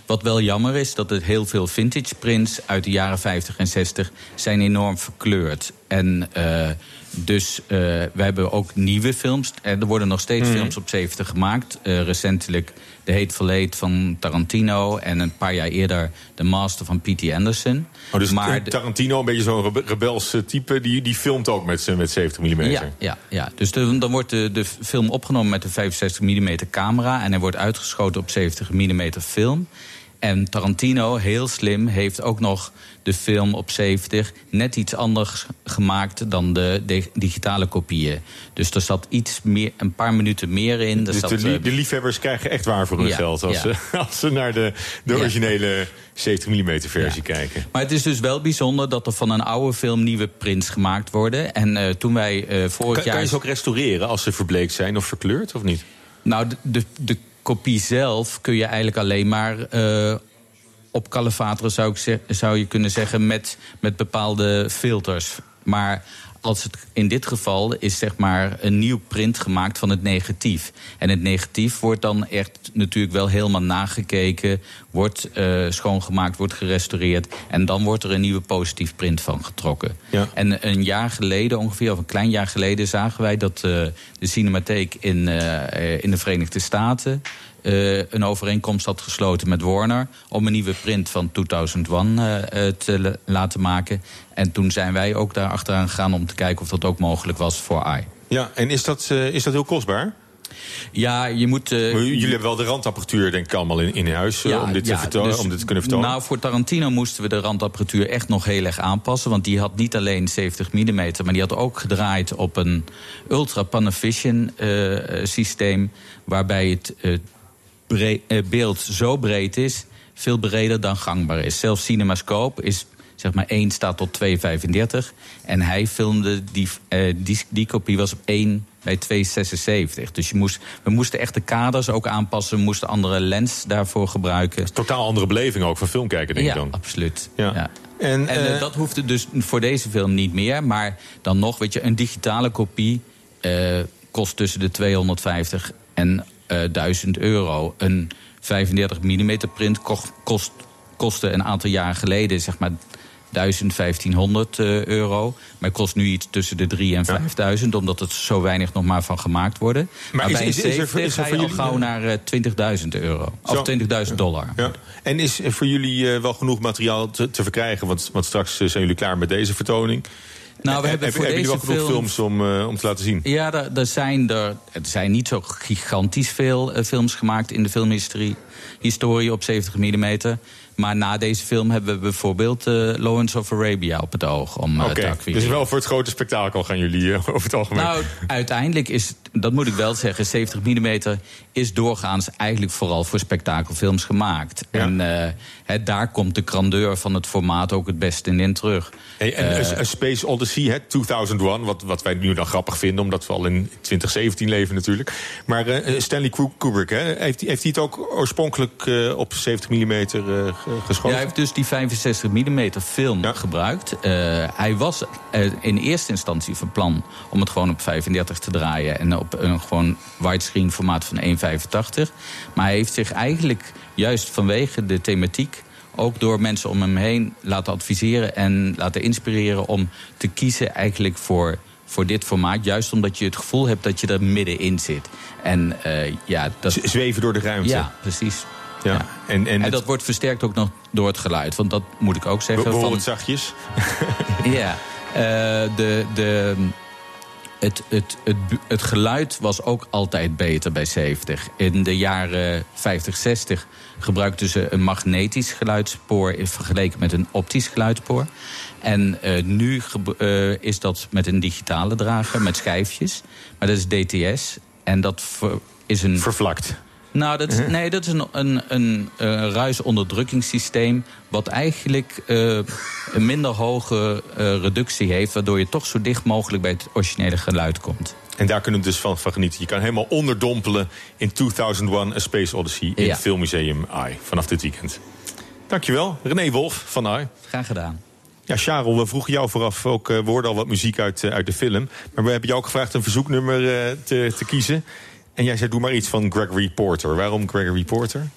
Wat wel jammer is, dat het heel veel vintage prints uit de jaren 50 en 60 zijn enorm verkleurd. En eh, dus eh, we hebben ook nieuwe films. Er worden nog steeds Mhm. films op 70 gemaakt. Eh, recentelijk The Hateful Eight van Tarantino. En een paar jaar eerder The Master van P.T. Anderson. Oh, dus maar eh, Tarantino, een beetje zo'n rebe- rebels eh, type, die, die filmt ook met, met 70 mm. ja, ja, ja. dus de- dan wordt de, de film opgenomen met de 65 mm camera... en hij wordt uitgeschoten op 70 mm film. En Tarantino, heel slim, heeft ook nog de film op 70 net iets anders gemaakt dan de, de digitale kopieën. Dus er zat iets meer, een paar minuten meer in. Dus zat, de, lie- de liefhebbers krijgen echt waar voor hun Ja, geld als, ja. ze, als ze naar de, de Ja. originele 70 mm versie kijken. Maar het is dus wel bijzonder dat er van een oude film nieuwe prints gemaakt worden. En eh, toen wij eh vorig Kan, jaar. kan je ze ook restaureren als ze verbleekt zijn of verkleurd of niet? Nou, de, de, de kopie zelf kun je eigenlijk alleen maar eh, op kalefateren, zou, ik zou je kunnen zeggen, met, met bepaalde filters. Maar als het in dit geval is zeg maar een nieuw print gemaakt van het negatief. En het negatief wordt dan echt natuurlijk wel helemaal nagekeken, wordt eh, schoongemaakt, wordt gerestaureerd. En dan wordt er een nieuwe positief print van getrokken. Ja. En een jaar geleden, ongeveer, of een klein jaar geleden, zagen wij dat eh, de Cinematheek in, eh, in de Verenigde Staten. een overeenkomst had gesloten met Warner om een nieuwe print van 2001 eh, eh, te la- laten maken. En toen zijn wij ook daar achteraan gegaan om te kijken of dat ook mogelijk was voor AI. Ja, en is dat, eh, is dat heel kostbaar? Ja, je moet. eh, jullie hebben wel de randapparatuur, denk ik, allemaal in, in huis eh, om, dit te ja, dus- om dit te kunnen vertonen. Nou, voor Tarantino moesten we de randapparatuur echt nog heel erg aanpassen. Want die had niet alleen 70 mm, maar die had ook gedraaid op een Ultra Panavision eh, systeem. Waarbij het beeld zo breed is, veel breder dan gangbaar is. Zelfs CinemaScope is zeg maar 1 staat tot 2,35. En hij filmde, die, eh, die, die kopie was op 1 bij 2,76. Dus je moest, we moesten echt de kaders ook aanpassen. We moesten andere lens daarvoor gebruiken. Totaal andere beleving ook van film kijken, denk ja, ik dan. absoluut. Ja. Ja. En, En eh, eh, dat hoefde dus voor deze film niet meer. Maar dan nog, weet je, een digitale kopie eh, kost tussen de 250 en eh 1000 euro. Een 35 mm print kost, kost, kostte een aantal jaren geleden, zeg maar. 1000, 1500 eh, euro. Maar kost nu iets tussen de 3 en 5000, omdat het zo weinig nog maar van gemaakt worden. Maar, is- bij is- is voor- 70 is ga voor je al gauw naar eh, 20.000 euro. Zo. Of 20.000 dollar. Ja. En is er voor jullie eh, wel genoeg materiaal te, te verkrijgen? Want, want straks eh, zijn jullie klaar met deze vertoning. Nou, we Eh, hebben voor jullie wel deze genoeg film- films om, eh, om te laten zien? Ja, er, er zijn er, er zijn niet zo gigantisch veel eh, films gemaakt in de filmhistorie historie op 70 mm. Maar na deze film hebben we bijvoorbeeld eh, Lawrence of Arabia op het oog om eh, Oké, te acquireren. dus wel voor het grote spektakel gaan jullie eh, over het algemeen. Nou, uiteindelijk is, dat moet ik wel zeggen, 70 mm is doorgaans eigenlijk vooral voor spektakelfilms gemaakt. En daar komt de grandeur van het formaat ook het beste in terug. Hey, en A- A Space Odyssey, hè, 2001, wat, wat wij nu dan grappig vinden... omdat we al in 2017 leven natuurlijk. Maar eh, Stanley Kubrick, hè, heeft, hij- heeft hij het ook oorspronkelijk op 70 mm ge- geschoten? Ja, hij heeft dus die 65 mm film gebruikt. Hij was in eerste instantie van plan om het gewoon op 35 te draaien... en op een gewoon widescreen formaat van 1,85. Maar hij heeft zich eigenlijk juist vanwege de thematiek ook door mensen om hem heen laten adviseren en laten inspireren om te kiezen eigenlijk voor, voor dit formaat. Juist omdat je het gevoel hebt dat je er middenin zit. En eh, ja, dat... Zweven door de ruimte. Ja, precies. Ja. En, en, En dat wordt versterkt ook nog door het geluid. Want dat moet ik ook zeggen. van- het zachtjes. ja, eh, de, de, het, het, het, geluid was ook altijd beter bij 70. In de jaren 50, 60 gebruikten ze een magnetisch geluidsspoor... in vergeleken met een optisch geluidsspoor. En eh, nu eh, is dat met een digitale drager, met schijfjes. Maar dat is DTS. En dat is een... Vervlakt. Nou, dat is, nee, dat is een, een, een, eh, ruisonderdrukkingssysteem... wat eigenlijk eh, een minder hoge eh, reductie heeft... waardoor je toch zo dicht mogelijk bij het originele geluid komt. En daar kunnen we dus van, van genieten. Je kan helemaal onderdompelen in 2001 A Space Odyssey... in Ja. het Filmmuseum AI vanaf dit weekend. Dankjewel, René Wolf van AI. Graag gedaan. Ja, Charel, we vroegen jou vooraf ook, we hoorden al wat muziek uit, uit de film. Maar we hebben jou ook gevraagd een verzoeknummer te, te kiezen. En jij zei, doe maar iets van Gregory Porter. Waarom Gregory Porter?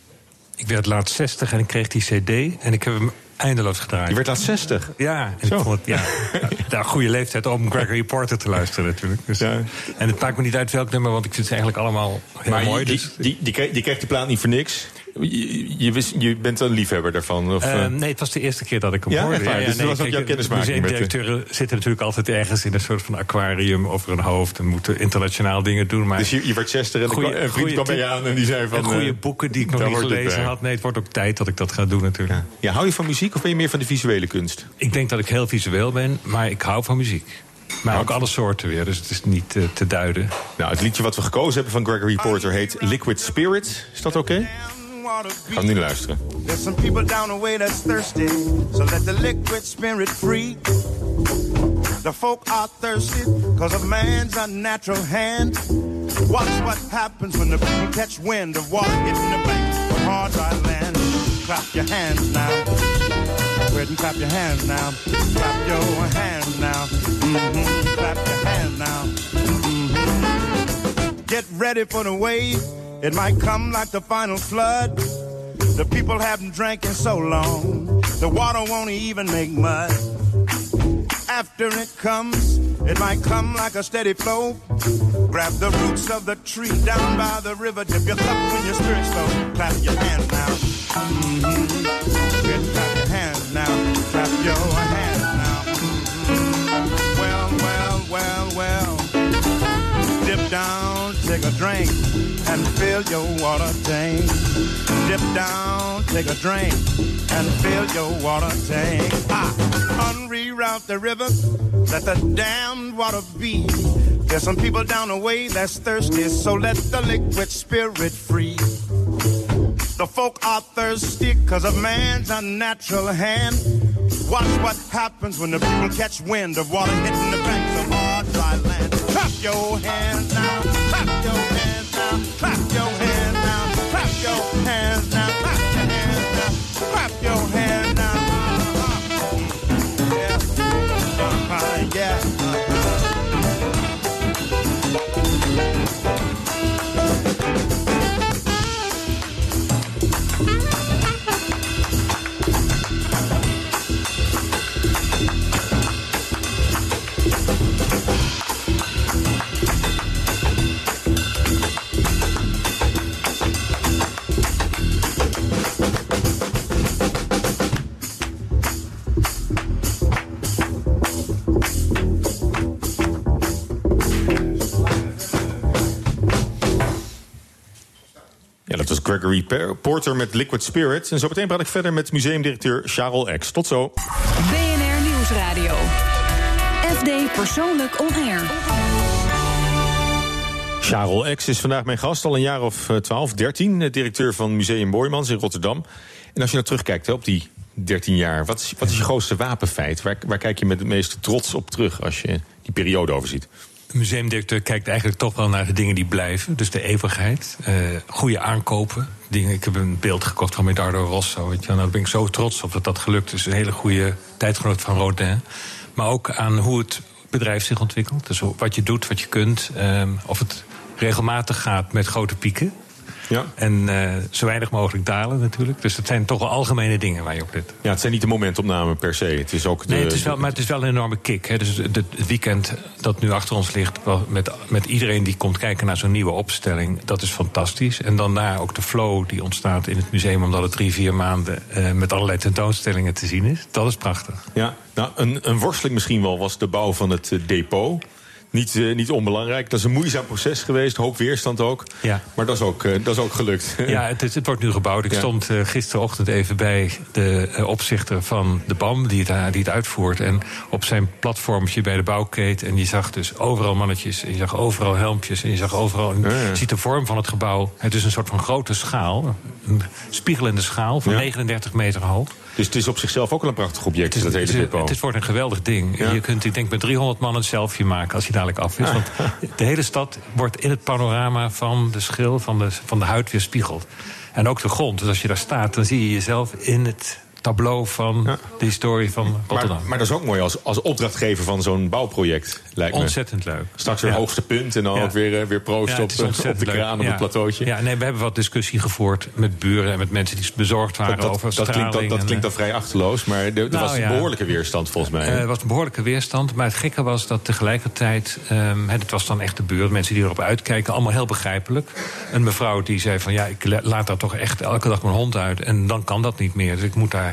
Ik werd laatst 60 en ik kreeg die cd en ik heb hem eindeloos gedraaid. Je werd laatst 60? Ja, en Zo. ik vond het, ja, ja, een goede leeftijd om Gregory Porter te luisteren natuurlijk. Dus, En het maakt me niet uit welk nummer, want ik vind ze eigenlijk allemaal heel maar mooi. die, Dus, die, die, kreeg, die kreeg die plaat niet voor niks. Je, je, wist, je bent een liefhebber daarvan? Of, Eh, eh? nee, het was de eerste keer dat ik hem Ja, hoorde. echt waar? Dus dat was ook jouw kijk, kennismaking met zitten natuurlijk altijd ergens in een soort van aquarium over hun hoofd en moeten internationaal dingen doen. Maar Dus je, je werd Chester en Goeie- een vriend kwam bij je aan en die zei van... goede eh, boeken die ik nog niet gelezen had. Nee, het wordt ook tijd dat ik dat ga doen natuurlijk. Ja, hou je van muziek of ben je meer van de visuele kunst? Ik denk dat ik heel visueel ben, maar ik hou van muziek. Maar ook alle soorten weer, dus het is niet eh, te duiden. Nou, het liedje wat we gekozen hebben van Gregory Porter heet Liquid Spirit. Is dat oké? Gaan nu luisteren. There's some people down the way that's thirsty, so let the liquid spirit free. The folk are thirsty because of man's unnatural hand. Watch what happens when the people catch wind of water hitting the banks of hard dry land. Clap your hands now. Go ahead and clap your hands now. Clap your hands now. hmm Clap your hands now. hmm Get ready for the wave. It might come like the final flood. The people haven't drank in so long, the water won't even make mud. After it comes, it might come like a steady flow. Grab the roots of the tree down by the river, dip your cup when your spirit's low. Clap your hands now. Mm-hmm. Clap your hands now. Clap your hands take a drink, and fill your water tank. Dip down, take a drink, and fill your water tank. Ah, unreroute the river, let the damned water be. There's some people down the way that's thirsty, so let the liquid spirit free. The folk are thirsty because of man's unnatural hand. Watch what happens when the people catch wind of water hitting the banks of hard, dry land. Clap your hands now, your hands now, clap your hands Gregory Porter met Liquid Spirit. En zo meteen praat ik verder met museumdirecteur Charles X. Tot zo. BNR Nieuwsradio. FD Persoonlijk On Air. Charles X is vandaag mijn gast, al een jaar of eh, 12, 13. eh, Directeur van Museum Boijmans in Rotterdam. En als je nou terugkijkt hè, op die 13 jaar... wat is, wat is je grootste wapenfeit? Waar, waar kijk je met het meeste trots op terug als je die periode overziet? Museumdirecteur kijkt eigenlijk toch wel naar de dingen die blijven. Dus de eeuwigheid, eh, goede aankopen. Dingen, ik heb een beeld gekocht van Medardo Rosso. Weet je, nou, daar ben ik zo trots op dat dat gelukt is. Een hele goede tijdgenoot van Rodin. Maar ook aan hoe het bedrijf zich ontwikkelt. Dus wat je doet, wat je kunt. ehm, of het regelmatig gaat met grote pieken. Ja. En eh, zo weinig mogelijk dalen natuurlijk. Dus dat zijn toch wel algemene dingen waar je op let. Ja, het zijn niet de momentopnamen per se. Het is ook de, Nee, het is wel, maar het is wel een enorme kick. Hè. Dus het het weekend dat nu achter ons ligt, met, met iedereen die komt kijken naar zo'n nieuwe opstelling, dat is fantastisch. En daarna ook de flow die ontstaat in het museum, omdat het drie, vier maanden eh, met allerlei tentoonstellingen te zien is. Dat is prachtig. Ja, nou, een, een worsteling misschien wel was de bouw van het eh, depot. Niet, eh, niet onbelangrijk. Dat is een moeizaam proces geweest, hoop weerstand ook. Ja. Maar dat is ook, eh, dat is ook gelukt. Ja, het, is- het wordt nu gebouwd. Ik Ja. stond eh, gisterochtend even bij de opzichter van de BAM, die het, die het uitvoert. En op zijn platformtje bij de bouwkeet. En je zag dus overal mannetjes. En je zag overal helmpjes. En je zag overal. Je ziet de vorm van het gebouw. Het is een soort van grote schaal. Een spiegelende schaal van Ja. 39 meter hoog. Dus het is op zichzelf ook wel een prachtig object, dat hele Het, is- depot. het wordt een geweldig ding. Ja. Je kunt, ik denk, met 300 man een selfie maken als hij dadelijk af is. Want de hele stad wordt in het panorama van de schil, van de, van de huid weer spiegeld. En ook de grond. Dus als je daar staat, dan zie je jezelf in het tableau van de historie van Rotterdam. Maar, maar dat is ook mooi als, als opdrachtgever van zo'n bouwproject, lijkt me. Ontzettend leuk. Straks weer Ja. hoogste punt en dan Ja. ook weer, eh, weer proost Ja, op, eh, op de kraan, op Ja. het plateautje. Ja, nee, we hebben wat discussie gevoerd met buren en met mensen die bezorgd waren Dat, over dat, klinkt, dat, klinkt eh, dan vrij achterloos, maar er, er Nou, was ja. behoorlijke weerstand volgens mij. Eh, Er was een behoorlijke weerstand. Maar het gekke was dat tegelijkertijd... ehm, het was dan echt de buurt, mensen die erop uitkijken... allemaal heel begrijpelijk. Een mevrouw die zei van... ja, ik la- laat daar toch echt elke dag mijn hond uit... en dan kan dat niet meer. Dus ik moet daar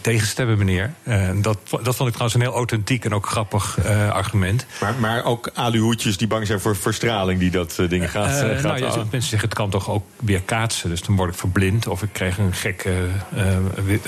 tegenstemmen, meneer. Eh, dat, dat vond ik trouwens een heel authentiek en ook grappig eh, argument. Maar, maar ook aluhoedjes die bang zijn voor verstraling die dat eh, ding gaat, Eh, eh, gaat nou ja, mensen zeggen het kan toch ook weer kaatsen. Dus dan word ik verblind of ik krijg een gekke... eh,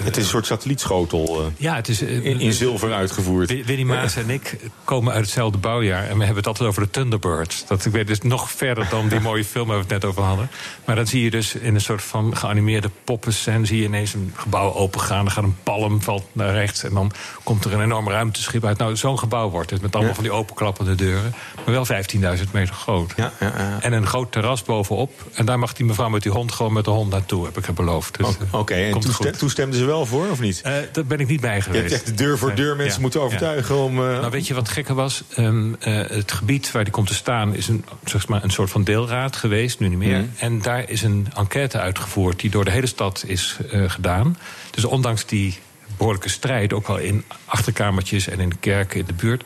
Het is een soort satellietschotel eh, Ja, het is... eh, in, in zilver uitgevoerd. Wi- Winnie Maas en ik komen uit hetzelfde bouwjaar. En we hebben het altijd over de Thunderbirds. Dat ik weet dus nog verder dan die mooie film waar we het net over hadden. Maar dan zie je dus in een soort van geanimeerde poppenscène... zie je ineens een gebouw opengaan. Dan gaat een palm, valt naar rechts. En dan komt er een enorm ruimteschip uit. Nou, zo'n gebouw wordt het. Met allemaal Ja. van die openklappende deuren. Maar wel 15.000 meter groot. Ja, ja, ja. En een groot terras bovenop. En daar mag die mevrouw met die hond gewoon met de hond naartoe. Heb ik haar beloofd. Dus, eh, Oké, en komt toestem- toestemden ze wel voor, of niet? Eh, daar ben ik niet bij Je geweest. hebt echt de deur voor deur mensen moeten overtuigen om... eh, Nou, weet je wat gekker was? Ehm, eh, het gebied waar die komt te staan is een, zeg maar, een soort van deelraad geweest, nu niet meer. Mhm. En daar is een enquête uitgevoerd die door de hele stad is eh, gedaan. Dus ondanks die behoorlijke strijd, ook wel in achterkamertjes en in de kerken in de buurt.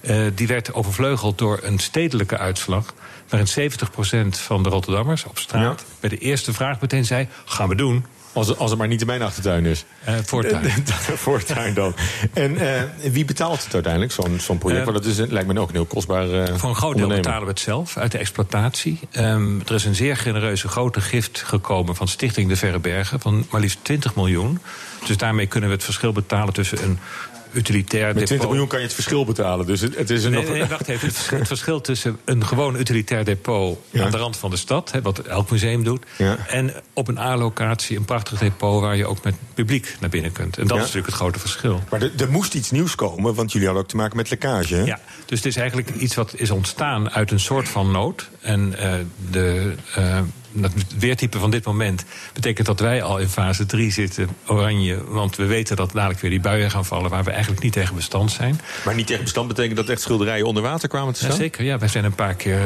eh, die werd overvleugeld door een stedelijke uitslag. Waarin 70% van de Rotterdammers op straat bij de eerste vraag meteen zei: gaan we doen. Als, als het maar niet in mijn achtertuin is. Eh, voortuin. voortuin dan. En eh, wie betaalt het uiteindelijk, zo'n zo'n project? Eh, Want dat is, lijkt me ook een heel kostbaar eh Voor een groot deel betalen we het zelf uit de exploitatie. Ehm, er is een zeer genereuze grote gift gekomen van Stichting De Verre Bergen van maar liefst 20 miljoen. Dus daarmee kunnen we het verschil betalen tussen een utilitair Met 20 miljoen kan je het verschil betalen. Dus het, het is een Nee, nee, wacht even. Het verschil, het verschil tussen een gewoon utilitair depot Ja. aan de rand van de stad, hè, wat elk museum doet, Ja. en op een A-locatie een prachtig depot waar je ook met publiek naar binnen kunt. En dat Ja. is natuurlijk het grote verschil. Maar er, er moest iets nieuws komen, want jullie hadden ook te maken met lekkage. Hè? Ja, dus het is eigenlijk iets wat is ontstaan uit een soort van nood. En eh, de, eh, dat weertype van dit moment betekent dat wij al in fase 3 zitten, oranje. Want we weten dat dadelijk weer die buien gaan vallen waar we eigenlijk niet tegen bestand zijn. Maar niet tegen bestand betekent dat echt schilderijen onder water kwamen te staan? Ja, zeker, ja. Wij zijn een paar keer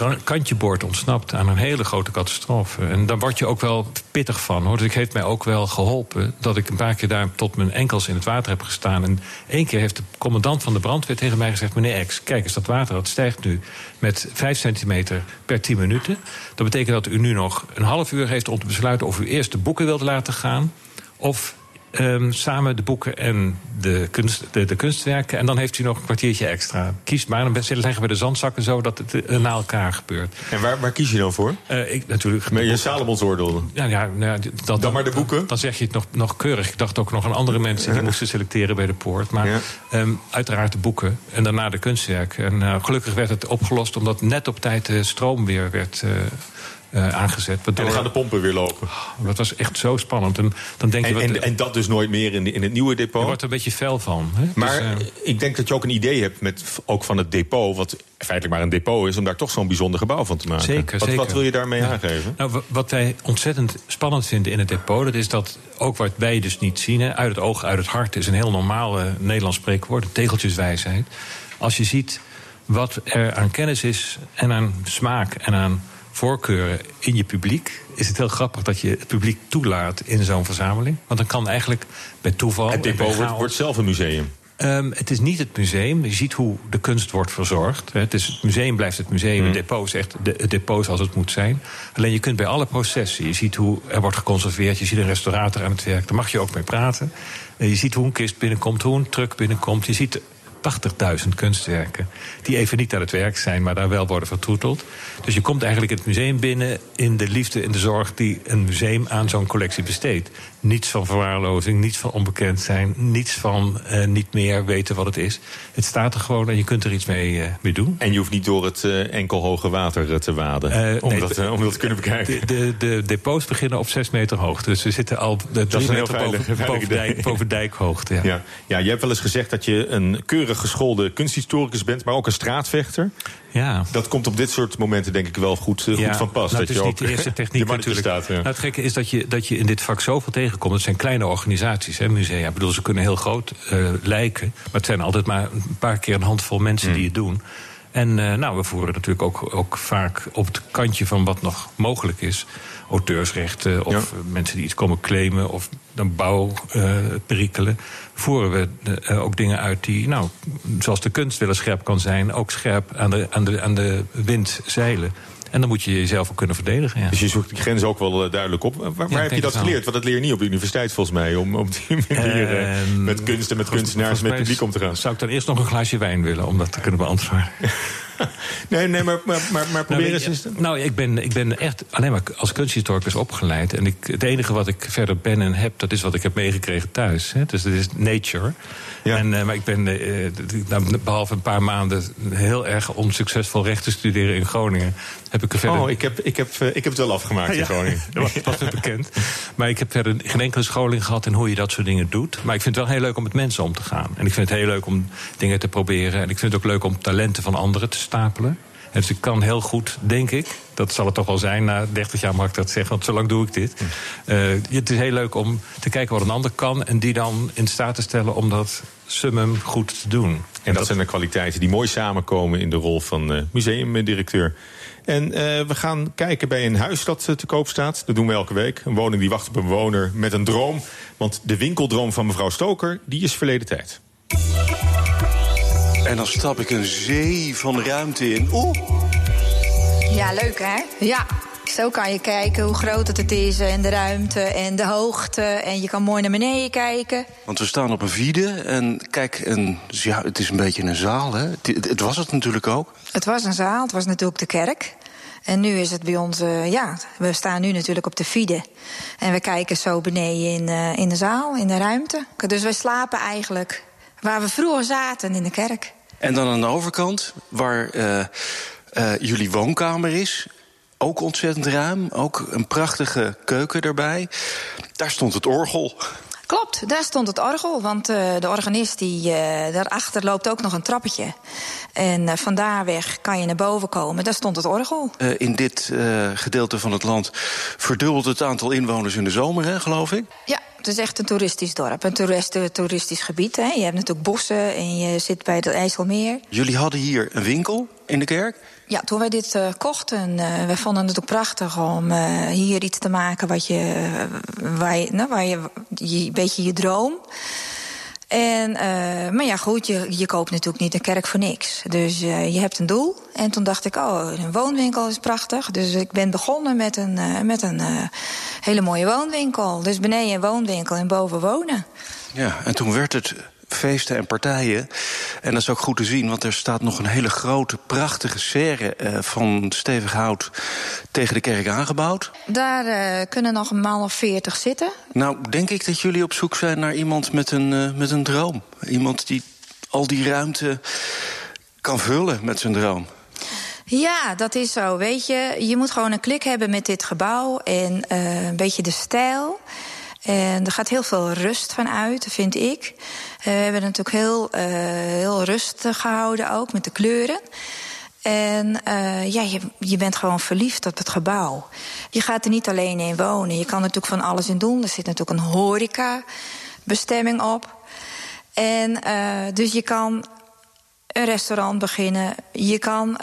eh, kantje boord ontsnapt aan een hele grote catastrofe. En daar word je ook wel pittig van, hoor. Dus ik heeft mij ook wel geholpen dat ik een paar keer daar tot mijn enkels in het water heb gestaan. En één keer heeft de commandant van de brandweer tegen mij gezegd... meneer X, kijk eens, dat water dat stijgt nu met 5 centimeter per 10 minuten. Dat betekent dat u nu nog een half uur heeft om te besluiten... of u eerst de boeken wilt laten gaan... of ehm, samen de boeken en de, kunst, de, de kunstwerken. En dan heeft u nog een kwartiertje extra. Kies maar, dan leggen we de zandzakken zo dat het eh, na elkaar gebeurt. En waar, waar kies je dan voor? Eh, ik natuurlijk. Met je Salomonsoordeel. Ja, ja, nou ja, dat, Dan maar de boeken? Dan zeg je het nog, nog keurig. Ik dacht ook nog aan andere mensen die moesten selecteren bij de poort. Maar Ja. ehm, uiteraard de boeken en daarna de kunstwerken. En eh, gelukkig werd het opgelost omdat net op tijd de stroom weer werd eh, aangezet. En dan gaan de pompen weer lopen. Dat was echt zo spannend. En, dan denk je, wat, en, en dat dus nooit meer in, in het nieuwe je depot. wordt er een beetje fel van. Hè? Maar Dus, eh, ik denk dat je ook een idee hebt, met, ook van het depot... wat feitelijk maar een depot is, om daar toch zo'n bijzonder gebouw van te maken. Zeker, wat, zeker. wat wil je daarmee Ja. aangeven? Nou, wa- wat wij ontzettend spannend vinden in het depot... dat is dat, ook wat wij dus niet zien... Hè, uit het oog, uit het hart is een heel normaal eh, Nederlands spreekwoord... een tegeltjeswijsheid. Als je ziet wat er aan kennis is en aan smaak en aan voorkeuren in je publiek... is het heel grappig dat je het publiek toelaat in zo'n verzameling. Want dan kan eigenlijk bij toeval... Het depot wordt, zelf een museum. Ehm, het is niet het museum. Je ziet hoe de kunst wordt verzorgd. Het, is, het museum blijft het museum. Het depot is echt de, het depot zoals het moet zijn. Alleen je kunt bij alle processen. Je ziet hoe er wordt geconserveerd. Je ziet een restaurator aan het werk. Daar mag je ook mee praten. En je ziet hoe een kist binnenkomt, hoe een truck binnenkomt. Je ziet 80.000 kunstwerken. Die even niet aan het werk zijn, maar daar wel worden vertroeteld. Dus je komt eigenlijk het museum binnen in de liefde en de zorg die een museum aan zo'n collectie besteedt. Niets van verwaarlozing, niets van onbekend zijn, niets van eh, niet meer weten wat het is. Het staat er gewoon en je kunt er iets mee, eh, mee doen. En je hoeft niet door het eh, enkel hoge water te waden. Om, nee, dat, om dat te kunnen bekijken. De, de, de depots beginnen op 6 meter hoogte. Dus we zitten al de Dat is een heel meter veilig- boven, veilige boven, dijk, idee. boven dijkhoogte. Ja. Ja. ja, je hebt wel eens gezegd dat je een keurig geschoolde kunsthistoricus bent, maar ook een straatvechter. Ja. Dat komt op dit soort momenten denk ik wel goed, Ja, goed van pas. nou, dat het je is ook niet de eerste techniek natuurlijk. staat. ja. Nou, het gekke is dat je, dat je in dit vak zoveel tegenkomt. Het zijn kleine organisaties, hè, musea. Ik bedoel, ze kunnen heel groot eh, lijken. Maar het zijn altijd maar een paar keer een handvol mensen Hmm. die het doen. En eh, nou, we voeren natuurlijk ook, ook vaak op het kantje van wat nog mogelijk is. Auteursrechten of eh, mensen die iets komen claimen of dan bouwperikelen. voeren we ook dingen uit die, nou, zoals de kunst wel eens scherp kan zijn, ook scherp aan de, aan de, aan de wind zeilen. En dan moet je jezelf ook kunnen verdedigen. Ja. Dus je zoekt die grens ook wel eh, duidelijk op. Waar, waar Ja, heb je dat geleerd? Want dat leer je niet op de universiteit volgens mij. Om op die manier eh, Ehm, met kunst en met kunstenaars en met publiek om te gaan. Zou ik dan eerst nog een glaasje wijn willen om dat te kunnen beantwoorden? Nee, nee, maar, maar, maar, maar probeer nou, eens. Nou, ik ben, ik ben echt alleen maar als kunsthistoricus opgeleid. En ik, het enige wat ik verder ben en heb, dat is wat ik heb meegekregen thuis. Hè. Dus dat is nature. En, eh, maar ik ben, eh, d- nou, behalve een paar maanden heel erg onsuccesvol rechten studeren in Groningen, heb ik er verder. Oh, ik heb, ik, heb, eh, ik heb het wel afgemaakt in Ja, Groningen. Dat was, was me bekend. Maar ik heb verder geen enkele scholing gehad in hoe je dat soort dingen doet. Maar ik vind het wel heel leuk om met mensen om te gaan. En ik vind het heel leuk om dingen te proberen. En ik vind het ook leuk om talenten van anderen te stapelen. En dus ik kan heel goed, denk ik, dat zal het toch wel zijn, na 30 jaar mag ik dat zeggen, want zo lang doe ik dit. Eh, het is heel leuk om te kijken wat een ander kan en die dan in staat te stellen om dat summum goed te doen. En dat zijn de kwaliteiten die mooi samenkomen in de rol van eh, museumdirecteur. En eh, we gaan kijken bij een huis dat te koop staat. Dat doen we elke week. Een woning die wacht op een bewoner met een droom. Want de winkeldroom van mevrouw Stoker, die is verleden tijd. En dan stap ik een zee van ruimte in. Oeh, Ja, leuk hè? Ja. Zo kan je kijken hoe groot het is en de ruimte en de hoogte. En je kan mooi naar beneden kijken. want we staan op een vide. En kijk, een, ja, het is een beetje een zaal, hè? Het, het was het natuurlijk ook. Het was een zaal, het was natuurlijk de kerk. En nu is het bij ons, eh, ja, we staan nu natuurlijk op de Fide. En we kijken zo beneden in, eh, in de zaal, in de ruimte. Dus we slapen eigenlijk waar we vroeger zaten, in de kerk. En dan aan de overkant, waar eh, eh, jullie woonkamer is. Ook ontzettend ruim. Ook een prachtige keuken erbij. Daar stond het orgel. Klopt, daar stond het orgel. Want eh, de organist, die, eh, daarachter loopt ook nog een trappetje. En eh, van daar weg kan je naar boven komen. Daar stond het orgel. In dit gedeelte van het land verdubbelt het aantal inwoners in de zomer, hè, geloof ik. Ja, het is echt een toeristisch dorp. Een toerist, toeristisch gebied. Hè. Je hebt natuurlijk bossen en je zit bij het IJsselmeer. Jullie hadden hier een winkel in de kerk. Ja, toen wij dit eh, kochten, eh we vonden het ook prachtig om eh, hier iets te maken wat je, eh, waar je, nou, waar je, je, een beetje je droom. En, eh, maar ja, goed, je, je koopt natuurlijk niet een kerk voor niks. Dus eh, je hebt een doel. En toen dacht ik, oh, een woonwinkel is prachtig. Dus ik ben begonnen met een, eh, met een hele mooie woonwinkel. Dus beneden een woonwinkel en boven wonen. Ja, en toen werd het feesten en partijen. En dat is ook goed te zien, want er staat nog een hele grote, prachtige serre eh, van stevig hout tegen de kerk aangebouwd. Daar eh, kunnen nog een maal of veertig zitten. Nou, denk ik dat jullie op zoek zijn naar iemand met een, eh, met een droom. Iemand die al die ruimte kan vullen met zijn droom. Ja, dat is zo. Weet je, je moet gewoon een klik hebben met dit gebouw en een beetje de stijl. En er gaat heel veel rust van uit, vind ik. Eh, we hebben het natuurlijk heel, eh, heel rustig gehouden ook met de kleuren. En eh, ja, je, je bent gewoon verliefd op het gebouw. Je gaat er niet alleen in wonen. Je kan natuurlijk van alles in doen. Er zit natuurlijk een horeca-bestemming op. En dus je kan een restaurant beginnen. Je kan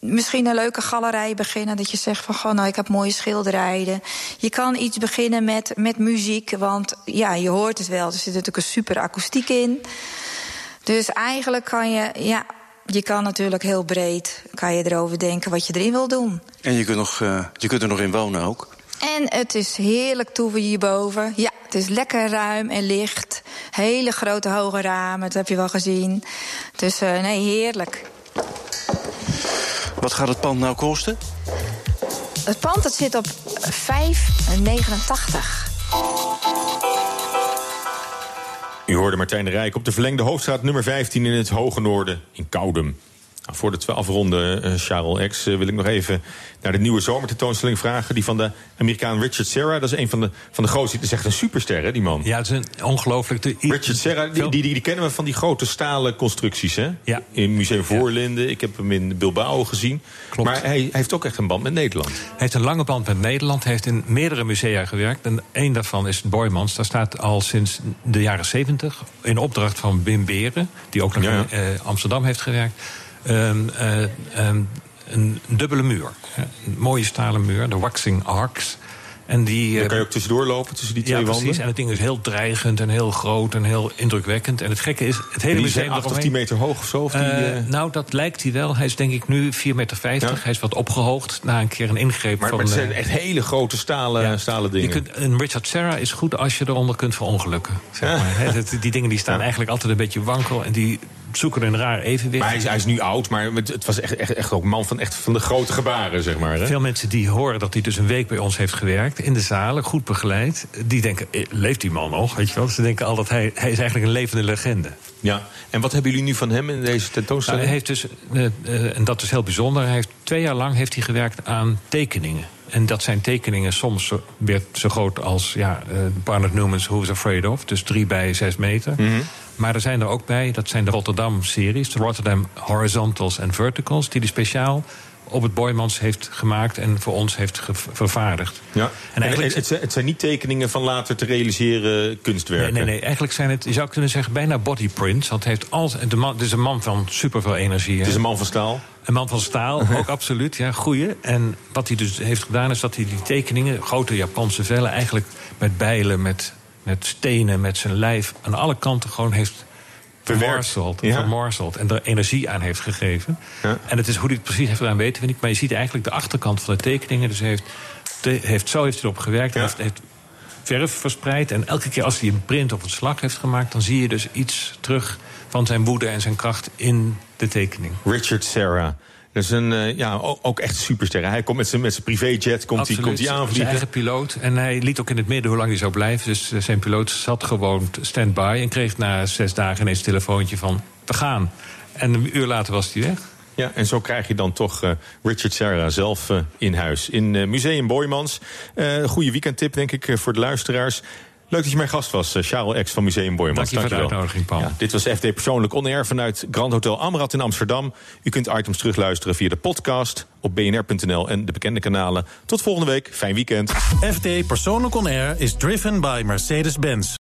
misschien een leuke galerij beginnen. Dat je zegt van, goh, nou, ik heb mooie schilderijen. Je kan iets beginnen met, met muziek. Want ja, je hoort het wel. Er zit natuurlijk een super akoestiek in. Dus eigenlijk kan je, ja, je kan natuurlijk heel breed... kan je erover denken wat je erin wil doen. En je kunt, nog, uh, je kunt er nog in wonen ook. En het is heerlijk toe hierboven. Ja, het is lekker ruim en licht. Hele grote hoge ramen, dat heb je wel gezien. Dus uh, nee, heerlijk. Wat gaat het pand nou kosten? Het pand dat zit op 5,89. U hoorde Martijn de Rijk op de verlengde hoofdstraat nummer 15 in het Hoge Noorden in Koudem. Nou, voor de we afronden, eh, Charles X, eh, wil ik nog even naar de nieuwe zomertentoonstelling vragen. Die van de Amerikaan Richard Serra. Dat is een van de, van de grootste. Het is echt een superster, hè, die man. Ja, het is een ongelooflijk... de- Richard Serra, die, die, die kennen we van die grote stalen constructies, hè? Ja. In Museum Voorlinden. Ik heb hem in Bilbao gezien. Klopt. Maar hij, hij heeft ook echt een band met Nederland. Hij heeft een lange band met Nederland. Hij heeft in meerdere musea gewerkt. En één daarvan is Boymans. Daar staat al sinds de jaren 70 in opdracht van Wim Beren... die ook nog Ja. in eh, Amsterdam heeft gewerkt... ehm, eh, ehm, een dubbele muur. Een mooie stalen muur, de Waxing Arcs. En die, Dan eh, kan je ook tussendoor lopen tussen die twee ja, wanden. precies. En het ding is heel dreigend en heel groot en heel indrukwekkend. En het gekke is, het hele die museum zijn 8 of eromheen- 10 meter hoog of zo? Of die, Eh, nou, dat lijkt hij wel. Hij is denk ik nu 4,50 meter. Hij is wat opgehoogd na een keer een ingreep maar, van... maar het zijn echt hele grote stalen, stalen dingen. je kunt, een Richard Serra is goed als je eronder kunt verongelukken. Zeg maar. Die dingen die staan eigenlijk altijd een beetje wankel. En die zoeken een raar evenwicht. Maar hij is, hij is nu oud, maar het was echt, echt, echt ook een man van, echt van de grote gebaren, zeg maar. Hè? Veel mensen die horen dat hij dus een week bij ons heeft gewerkt... in de zalen, goed begeleid, die denken... eh, leeft die man nog? Weet je wel? Ze denken al dat hij, hij is eigenlijk een levende legende. Ja, en wat hebben jullie nu van hem in deze Nou, tentoonstelling? hij heeft dus, eh, eh, en dat is heel bijzonder, hij heeft twee jaar lang heeft hij gewerkt aan tekeningen. En dat zijn tekeningen soms zo, weer zo groot als ja, eh, Barnett Newman's Who's Afraid Of. Dus drie bij zes meter. Mhm. Maar er zijn er ook bij, dat zijn de Rotterdam-series. De Rotterdam Horizontals en Verticals. Die hij speciaal op het Boymans heeft gemaakt en voor ons heeft vervaardigd. Ja. En En eigenlijk- het, zijn- het zijn niet tekeningen van later te realiseren kunstwerken. Nee, nee, nee. Eigenlijk zijn het, je zou kunnen zeggen, bijna bodyprints. Want hij heeft al, de man, het is een man van superveel energie. Het is een man van staal. Een man van staal, ook absoluut. Ja, goeie. En wat hij dus heeft gedaan, is dat hij die tekeningen, grote Japanse vellen, eigenlijk met bijlen, met, met stenen, met zijn lijf, aan alle kanten gewoon heeft Verwerkt. vermorseld, Ja. en er energie aan heeft gegeven. Ja. En het is hoe hij het precies heeft gedaan, weten we niet. Maar je ziet eigenlijk de achterkant van de tekeningen. Dus heeft, heeft, zo heeft hij erop gewerkt. Heeft verf verspreid. En elke keer als hij een print of een slag heeft gemaakt... dan zie je dus iets terug van zijn woede en zijn kracht in de tekening. Richard Serra. Dat is een, eh, ja, ook, echt superster. Hij komt met zijn, met zijn privéjet komt hij, komt hij Zijn aanvliegen. eigen piloot. En hij liet ook in het midden hoe lang hij zou blijven. Dus eh, zijn piloot zat gewoon stand-by... en kreeg na zes dagen ineens een telefoontje van... we gaan. En een uur later was hij weg. Ja, en zo krijg je dan toch eh, Richard Serra zelf in huis. In eh, Museum Boymans. Goede weekendtip, denk ik, voor de luisteraars. Leuk dat je mijn gast was, eh, Charles X van Museum Boymans. Dank je voor de uitnodiging, Paul. Ja, dit was FD Persoonlijk On Air vanuit Grand Hotel Amrad in Amsterdam. U kunt items terugluisteren via de podcast op bnr.nl en de bekende kanalen. Tot volgende week. Fijn weekend. FD Persoonlijk On Air is driven by Mercedes-Benz.